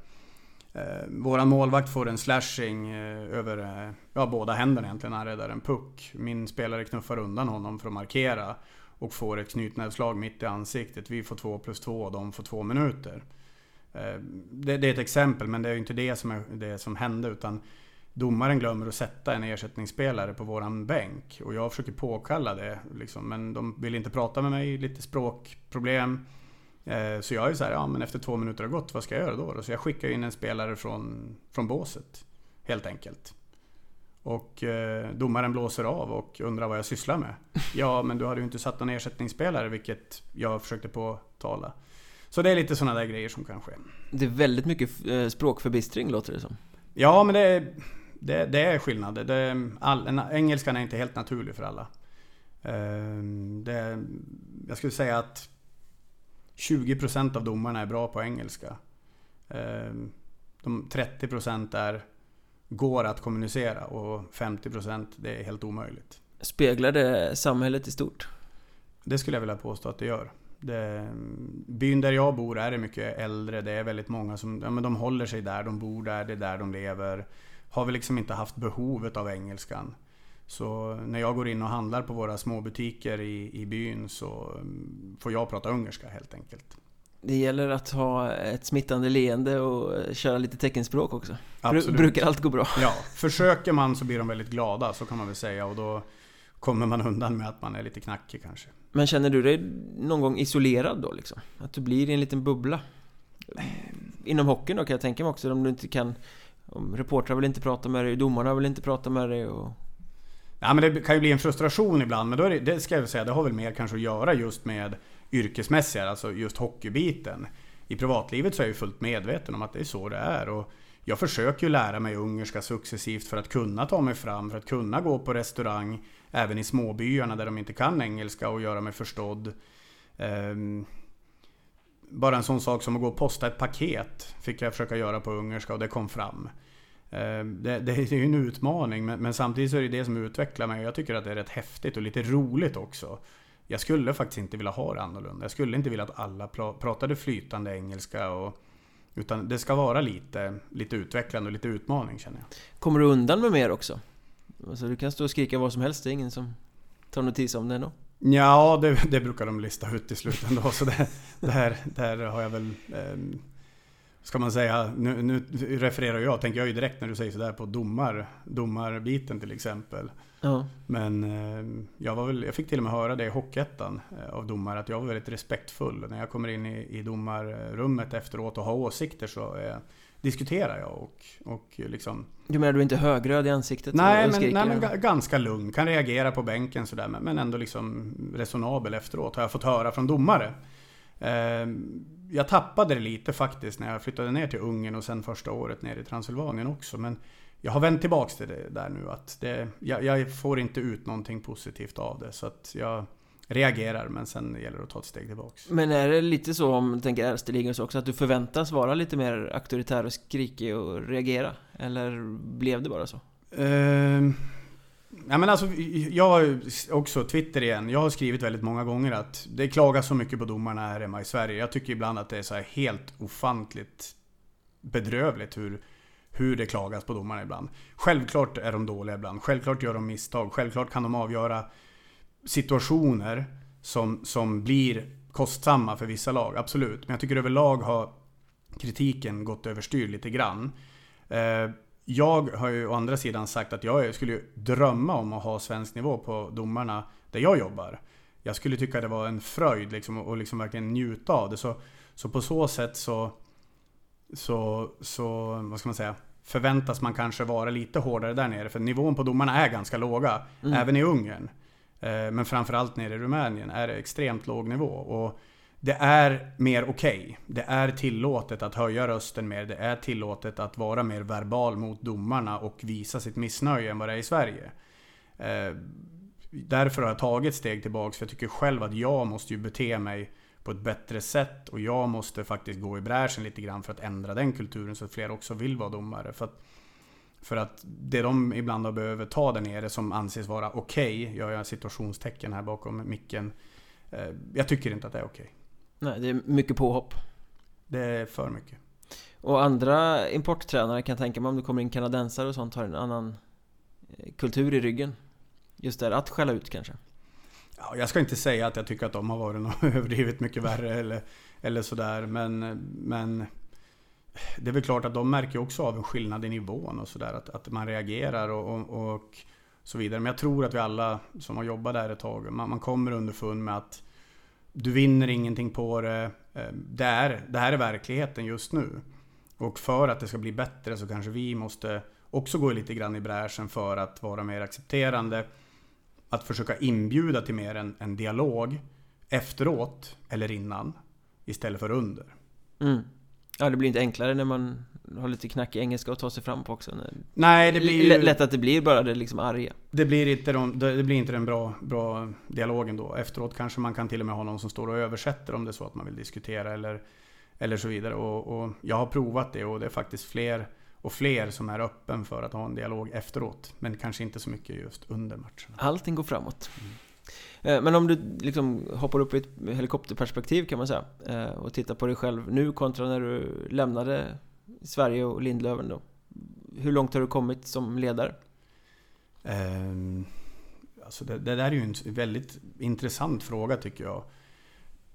eh, våran målvakt får en slashing eh, över eh, ja, båda händerna egentligen när han räddar en puck. Min spelare knuffar undan honom för att markera och får ett knytnävsslag mitt i ansiktet. Vi får två plus två och de får två minuter. Eh, det, det, är ett exempel men det är ju inte det som, är, det som hände utan domaren glömmer att sätta en ersättningsspelare på våran bänk. Och jag försöker påkalla det. Liksom, men de vill inte prata med mig, lite språkproblem. Eh, så jag är så här, ja men efter två minuter har gått, vad ska jag göra då? Så jag skickar in en spelare från, från båset. Helt enkelt. Och eh, domaren blåser av och undrar vad jag sysslar med. Ja, men du hade ju inte satt någon ersättningsspelare, vilket jag försökte påtala. Så det är lite sådana där grejer som kan ske. Det är väldigt mycket eh, språkförbistring låter det som. Ja, men det är, det, det är skillnad. Det, all, engelskan är inte helt naturlig för alla. Ehm, det, jag skulle säga att 20% av domarna är bra på engelska. Ehm, de 30% är går att kommunicera och 50% det är helt omöjligt. Speglar det samhället i stort? Det skulle jag vilja påstå att det gör. Det, byn där jag bor är det mycket äldre. Det är väldigt många som ja, men de håller sig där, de bor där, det är där de lever. Har vi liksom inte haft behovet av engelskan. Så när jag går in och handlar på våra små butiker i, i byn så mm, får jag prata ungerska helt enkelt. Det gäller att ha ett smittande leende och köra lite teckenspråk också. Absolut. Brukar allt gå bra? Ja, försöker man så blir de väldigt glada, så kan man väl säga. Och då kommer man undan med att man är lite knackig kanske. Men känner du dig någon gång isolerad då liksom? Att du blir i en liten bubbla? Inom hockeyn då kan jag tänka mig också, om du inte kan... Om reportrar vill inte prata med dig, domarna vill inte prata med dig och... Ja men det kan ju bli en frustration ibland, men då är det, det ska jag säga, det har väl mer kanske att göra just med yrkesmässiga, alltså just hockeybiten. I privatlivet så är jag ju fullt medveten om att det är så det är. Och jag försöker ju lära mig ungerska successivt för att kunna ta mig fram, för att kunna gå på restaurang även i småbyarna där de inte kan engelska och göra mig förstådd. Um, bara en sån sak som att gå och posta ett paket fick jag försöka göra på ungerska och det kom fram. Eh, det, det, är ju en utmaning men, men, samtidigt så är det det som utvecklar mig och jag tycker att det är rätt häftigt och lite roligt också. Jag skulle faktiskt inte vilja ha det annorlunda. Jag skulle inte vilja att alla pratade flytande engelska. Och, utan det ska vara lite, lite utvecklande och lite utmaning känner jag. Kommer du undan med mer också? Alltså, du kan stå och skrika vad som helst, det är ingen som tar notis om det ändå? Ja, det, det brukar de lista ut i slutändan då. Så det, där, där har jag väl... Eh, ska man säga, nu, nu refererar jag, tänker jag ju direkt när du säger sådär på domar, domarbiten till exempel. Ja. Men eh, jag, var väl, jag fick till och med höra det i Hockeyettan eh, av domare att jag var väldigt respektfull. När jag kommer in i, i domarrummet efteråt och har åsikter så eh, diskuterar jag och, och liksom... Du menar du är inte högröd i ansiktet? Nej, men, nej, men ganska lugn. Kan reagera på bänken sådär men ändå liksom resonabel efteråt har jag fått höra från domare. Eh, jag tappade det lite faktiskt när jag flyttade ner till Ungern och sen första året ner i Transylvanien också. Men jag har vänt tillbaks till det där nu att det, jag, jag, får inte ut någonting positivt av det. Så att jag reagerar men sen gäller det att ta ett steg tillbaks. Men är det lite så om du tänker ärsteligan också att du förväntas vara lite mer auktoritär och skrikig och reagera? Eller blev det bara så? Uh, ja, men alltså, jag har också Twitter igen. Jag har skrivit väldigt många gånger att det klagas så mycket på domarna här hemma i Sverige. Jag tycker ibland att det är så helt ofantligt bedrövligt hur hur det klagas på domarna ibland. Självklart är de dåliga ibland. Självklart gör de misstag. Självklart kan de avgöra situationer som, som blir kostsamma för vissa lag. Absolut. Men jag tycker överlag har kritiken gått överstyr lite grann. Eh, jag har ju å andra sidan sagt att jag skulle drömma om att ha svensk nivå på domarna där jag jobbar. Jag skulle tycka det var en fröjd liksom, och liksom verkligen njuta av det. Så, så på så sätt så, så, så, vad ska man säga? förväntas man kanske vara lite hårdare där nere. För nivån på domarna är ganska låga. Mm. Även i Ungern. Eh, men framförallt nere i Rumänien är det extremt låg nivå. Och det är mer okej. Okay. Det är tillåtet att höja rösten mer. Det är tillåtet att vara mer verbal mot domarna och visa sitt missnöje än vad det är i Sverige. Eh, därför har jag tagit steg tillbaks. För jag tycker själv att jag måste ju bete mig på ett bättre sätt. Och jag måste faktiskt gå i bräschen lite grann för att ändra den kulturen så att fler också vill vara domare. För att, för att det de ibland har behöver ta där nere som anses vara okej, okay, gör jag situationstecken här bakom micken. Eh, jag tycker inte att det är okej. Okay. Nej, det är mycket påhopp. Det är för mycket. Och andra importtränare kan jag tänka mig om det kommer in kanadensare och sånt har en annan eh, kultur i ryggen. Just där att skälla ut kanske. Ja, jag ska inte säga att jag tycker att de har varit något (laughs) överdrivet mycket värre eller, eller sådär. Men, men det är väl klart att de märker också av en skillnad i nivån och sådär. Att, att man reagerar och, och, och, så vidare. Men jag tror att vi alla som har jobbat där ett tag, man, man kommer underfund med att du vinner ingenting på det. Eh, det, är, det här är verkligheten just nu. Och för att det ska bli bättre så kanske vi måste också gå lite grann i bräschen för att vara mer accepterande att försöka inbjuda till mer en, en dialog efteråt eller innan istället för under. Mm. Ja, det blir inte enklare när man har lite knackig engelska att ta sig fram på också. Nej, det blir ju... Lätt att det blir bara det liksom arga. Det blir inte, de, det blir inte den bra, bra dialogen då. Efteråt kanske man kan till och med ha någon som står och översätter om det är så att man vill diskutera eller, eller så vidare. Och, och jag har provat det och det är faktiskt fler och fler som är öppen för att ha en dialog efteråt. Men kanske inte så mycket just under matchen. Allting går framåt. Mm. Eh, men om du liksom hoppar upp i ett helikopterperspektiv kan man säga eh, och tittar på dig själv nu kontra när du lämnade Sverige och Lindlöven då. Hur långt har du kommit som ledare? Um, alltså det, det, där är ju en väldigt intressant fråga tycker jag.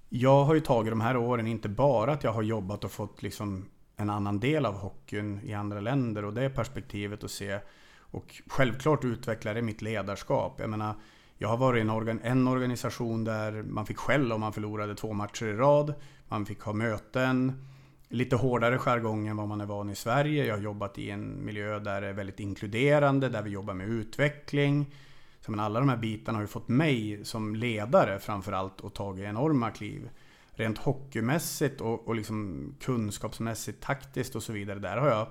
Jag har ju tagit de här åren inte bara att jag har jobbat och fått liksom en annan del av hockeyn i andra länder och det perspektivet att se. Och självklart utvecklar det mitt ledarskap. Jag menar, jag har varit i en, organ, en organisation där man fick skäll om man förlorade två matcher i rad. Man fick ha möten. Lite hårdare jargong än vad man är van i Sverige. Jag har jobbat i en miljö där det är väldigt inkluderande, där vi jobbar med utveckling. Så men alla de här bitarna har ju fått mig som ledare framförallt att ta enorma kliv rent hockeymässigt och, och liksom kunskapsmässigt, taktiskt och så vidare. Där har jag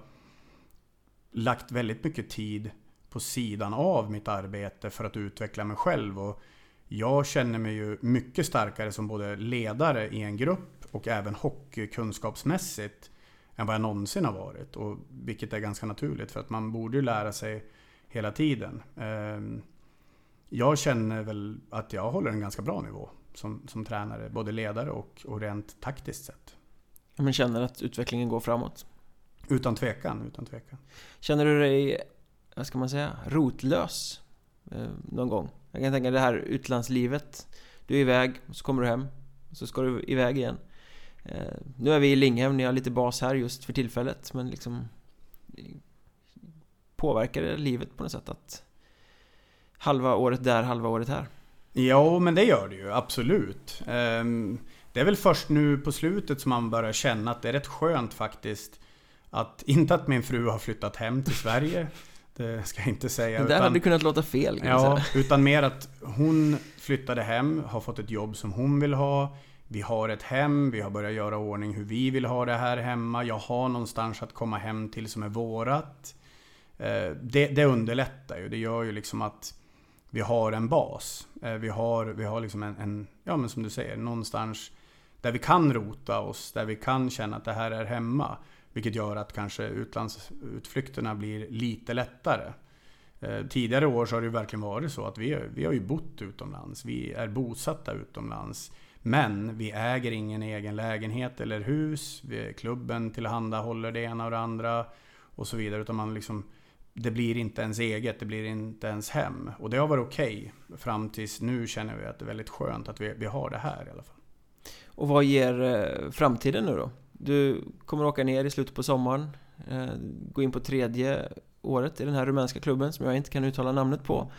lagt väldigt mycket tid på sidan av mitt arbete för att utveckla mig själv. Och jag känner mig ju mycket starkare som både ledare i en grupp och även hockeykunskapsmässigt än vad jag någonsin har varit. Och vilket är ganska naturligt för att man borde ju lära sig hela tiden. Ehm, jag känner väl att jag håller en ganska bra nivå som, som tränare, både ledare och, och rent taktiskt sett. Men känner att utvecklingen går framåt? Utan tvekan, utan tvekan. Känner du dig, vad ska man säga, rotlös eh, någon gång? Jag kan tänka det här utlandslivet. Du är iväg, så kommer du hem, så ska du iväg igen. Eh, nu är vi i Linghem, ni har lite bas här just för tillfället, men liksom eh, Påverkar det livet på något sätt att halva året där, halva året här? Ja, men det gör det ju absolut. Ehm, det är väl först nu på slutet som man börjar känna att det är rätt skönt faktiskt. Att, inte att min fru har flyttat hem till Sverige. Det ska jag inte säga. Det där utan, hade kunnat låta fel. Ja, utan mer att hon flyttade hem, har fått ett jobb som hon vill ha. vi har ett hem, vi har börjat göra ordning hur vi vill ha det här hemma. Jag har någonstans att komma hem till som är vårat. Eh, det, det underlättar ju. Det gör ju liksom att vi har en bas. Eh, vi har, vi har liksom en, en, ja men som du säger, någonstans där vi kan rota oss, där vi kan känna att det här är hemma. Vilket gör att kanske utlandsutflykterna blir lite lättare. Eh, tidigare år så har det ju verkligen varit så att vi, vi har ju bott utomlands. Vi är bosatta utomlands. Men vi äger ingen egen lägenhet eller hus. Vi, klubben tillhandahåller det ena och det andra. Och så vidare. Utan man liksom, det blir inte ens eget, det blir inte ens hem. Och det har varit okej. Okay. Fram tills nu känner vi att det är väldigt skönt att vi, vi har det här i alla fall. Och vad ger eh, framtiden nu då? Du kommer åka ner i slutet på sommaren. Eh, gå in på tredje året i den här rumänska klubben som jag inte kan uttala namnet på.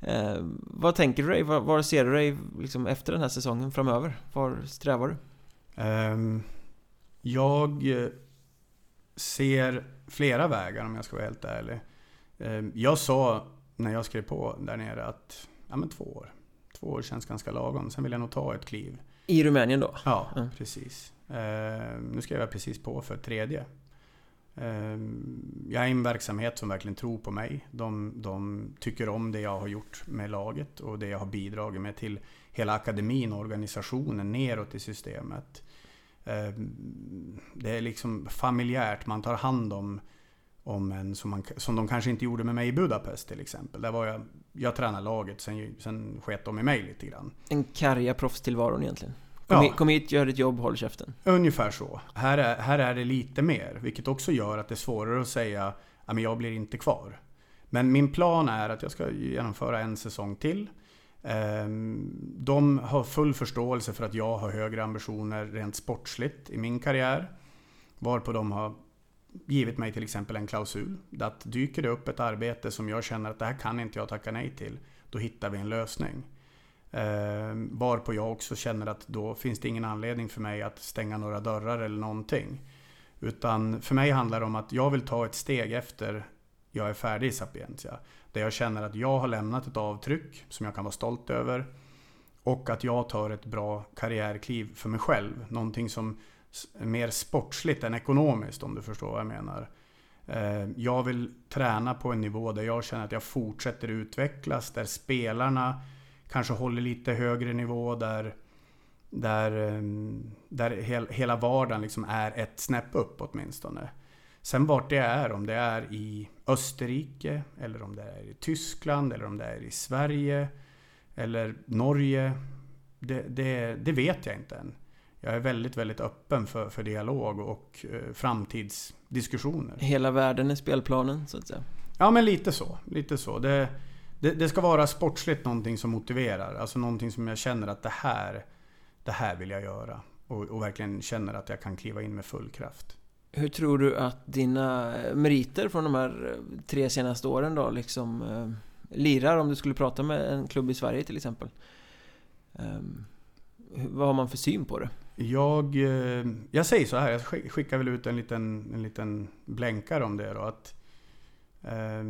Eh, vad tänker du dig? Var, var ser du dig liksom efter den här säsongen framöver? Var strävar du? Um, jag eh, ser flera vägar om jag ska vara helt ärlig. Um, jag sa när jag skrev på där nere att ja, men två år. Två år känns ganska lagom. Sen vill jag nog ta ett kliv. I Rumänien då? Ja, mm. precis. Uh, nu skrev jag precis på för tredje. Ehm, jag är en verksamhet som verkligen tror på mig. De, de, tycker om det jag har gjort med laget och det jag har bidragit med till hela akademin och organisationen neråt i systemet. Ehm, det är liksom familjärt, man tar hand om, om en som, man, som de kanske inte gjorde med mig i Budapest till exempel. Där var jag, jag tränade laget, sen, sen sket de i mig lite grann. En karga proffstillvaron egentligen? Kom, ja. hit, kom hit, gör ditt jobb, håll käften. Ungefär så. Här är, här är det lite mer, vilket också gör att det är svårare att säga att jag blir inte kvar. Men min plan är att jag ska genomföra en säsong till. Ehm, de har full förståelse för att jag har högre ambitioner rent sportsligt i min karriär. Varpå de har givit mig till exempel en klausul. Att dyker det upp ett arbete som jag känner att det här kan inte jag tacka nej till. Då hittar vi en lösning. Eh, varpå jag också känner att då finns det ingen anledning för mig att stänga några dörrar eller någonting. Utan för mig handlar det om att jag vill ta ett steg efter jag är färdig i Sapientia. Där jag känner att jag har lämnat ett avtryck som jag kan vara stolt över. Och att jag tar ett bra karriärkliv för mig själv. Någonting som mer sportsligt än ekonomiskt om du förstår vad jag menar. Eh, jag vill träna på en nivå där jag känner att jag fortsätter utvecklas. Där spelarna kanske håller lite högre nivå där, där, eh, där hela vardagen liksom är ett snäpp upp åtminstone. Sen vart det är, om det är i Österrike, eller om det är i Tyskland, eller om det är i Sverige, eller Norge. Det, det, det vet jag inte än. Jag är väldigt, väldigt öppen för, för dialog och eh, framtidsdiskussioner. Hela världen är spelplanen, så att säga? Ja, men lite så. Lite så. Det, det, det, ska vara sportsligt någonting som motiverar. Alltså någonting som jag känner att det här, det här vill jag göra. Och, och verkligen känner att jag kan kliva in med full kraft. Hur tror du att dina meriter från de här tre senaste åren då liksom eh, lirar om du skulle prata med en klubb i Sverige till exempel? Um, vad har man för syn på det? Jag, eh, jag säger så här, jag skickar väl ut en liten, en liten blänkare om det då. Att, eh,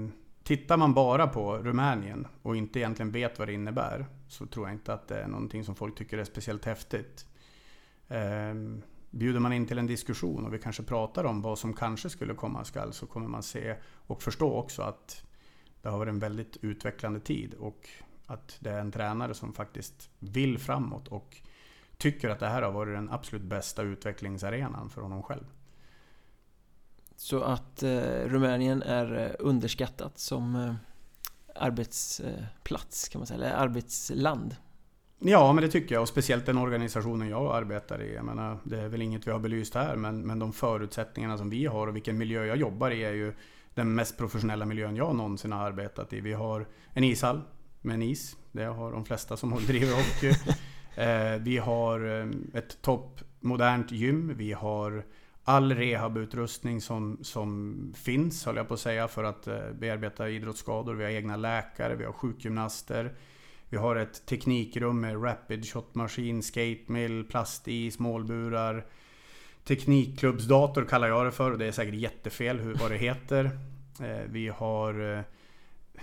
Tittar man bara på Rumänien och inte egentligen vet vad det innebär så tror jag inte att det är någonting som folk tycker är speciellt häftigt. Eh, bjuder man in till en diskussion och vi kanske pratar om vad som kanske skulle komma skall så kommer man se och förstå också att det har varit en väldigt utvecklande tid och att det är en tränare som faktiskt vill framåt och tycker att det här har varit den absolut bästa utvecklingsarenan för honom själv. Så att eh, Rumänien är eh, underskattat som eh, arbetsplats kan man säga, eller arbetsland. Ja, men det tycker jag och speciellt den organisationen jag arbetar i. Jag menar, det är väl inget vi har belyst här, men, men de förutsättningarna som vi har och vilken miljö jag jobbar i är ju den mest professionella miljön jag någonsin har arbetat i. Vi har en ishall med en is. Det har de flesta som driver hockey. (laughs) eh, vi har eh, ett toppmodernt gym. Vi har all rehabutrustning som, som finns, höll jag på att säga, för att eh, bearbeta idrottsskador. Vi har egna läkare, vi har sjukgymnaster. Vi har ett teknikrum med rapid shot-maskin, skatemill, plastis, målburar. Teknikklubbsdator kallar jag det för och det är säkert jättefel hur, vad det heter. Eh, vi har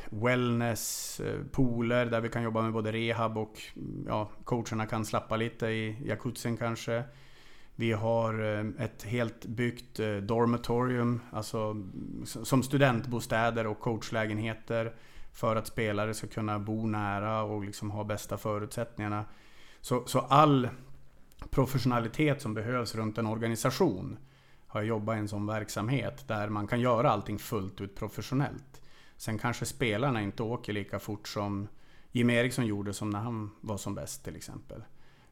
wellness-pooler eh, där vi kan jobba med både rehab och mm, ja, coacherna kan slappa lite i jacuzzin kanske. Vi har eh, ett helt byggt eh, dormatorium alltså mm, som studentbostäder och coachlägenheter för att spelare ska kunna bo nära och liksom ha bästa förutsättningarna. Så, så all professionalitet som behövs runt en organisation har jobbat i en sån verksamhet där man kan göra allting fullt ut professionellt. Sen kanske spelarna inte åker lika fort som Jim Eriksson gjorde som när han var som bäst till exempel.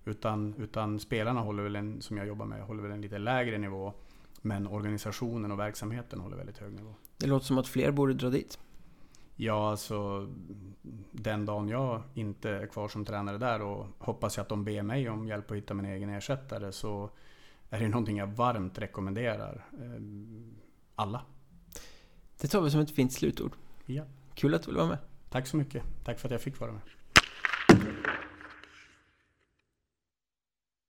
Utan, utan spelarna håller väl en, som jag jobbar med, håller väl en lite lägre nivå. Men organisationen och verksamheten håller väldigt hög nivå. Det låter som att fler borde dra dit. Ja, alltså den dagen jag inte är kvar som tränare där och hoppas jag att de ber mig om hjälp att hitta min egen ersättare så är det någonting jag varmt rekommenderar eh, alla. Det tar vi som ett fint slutord. Ja. Kul att du ville vara med. Tack så mycket. Tack för att jag fick vara med.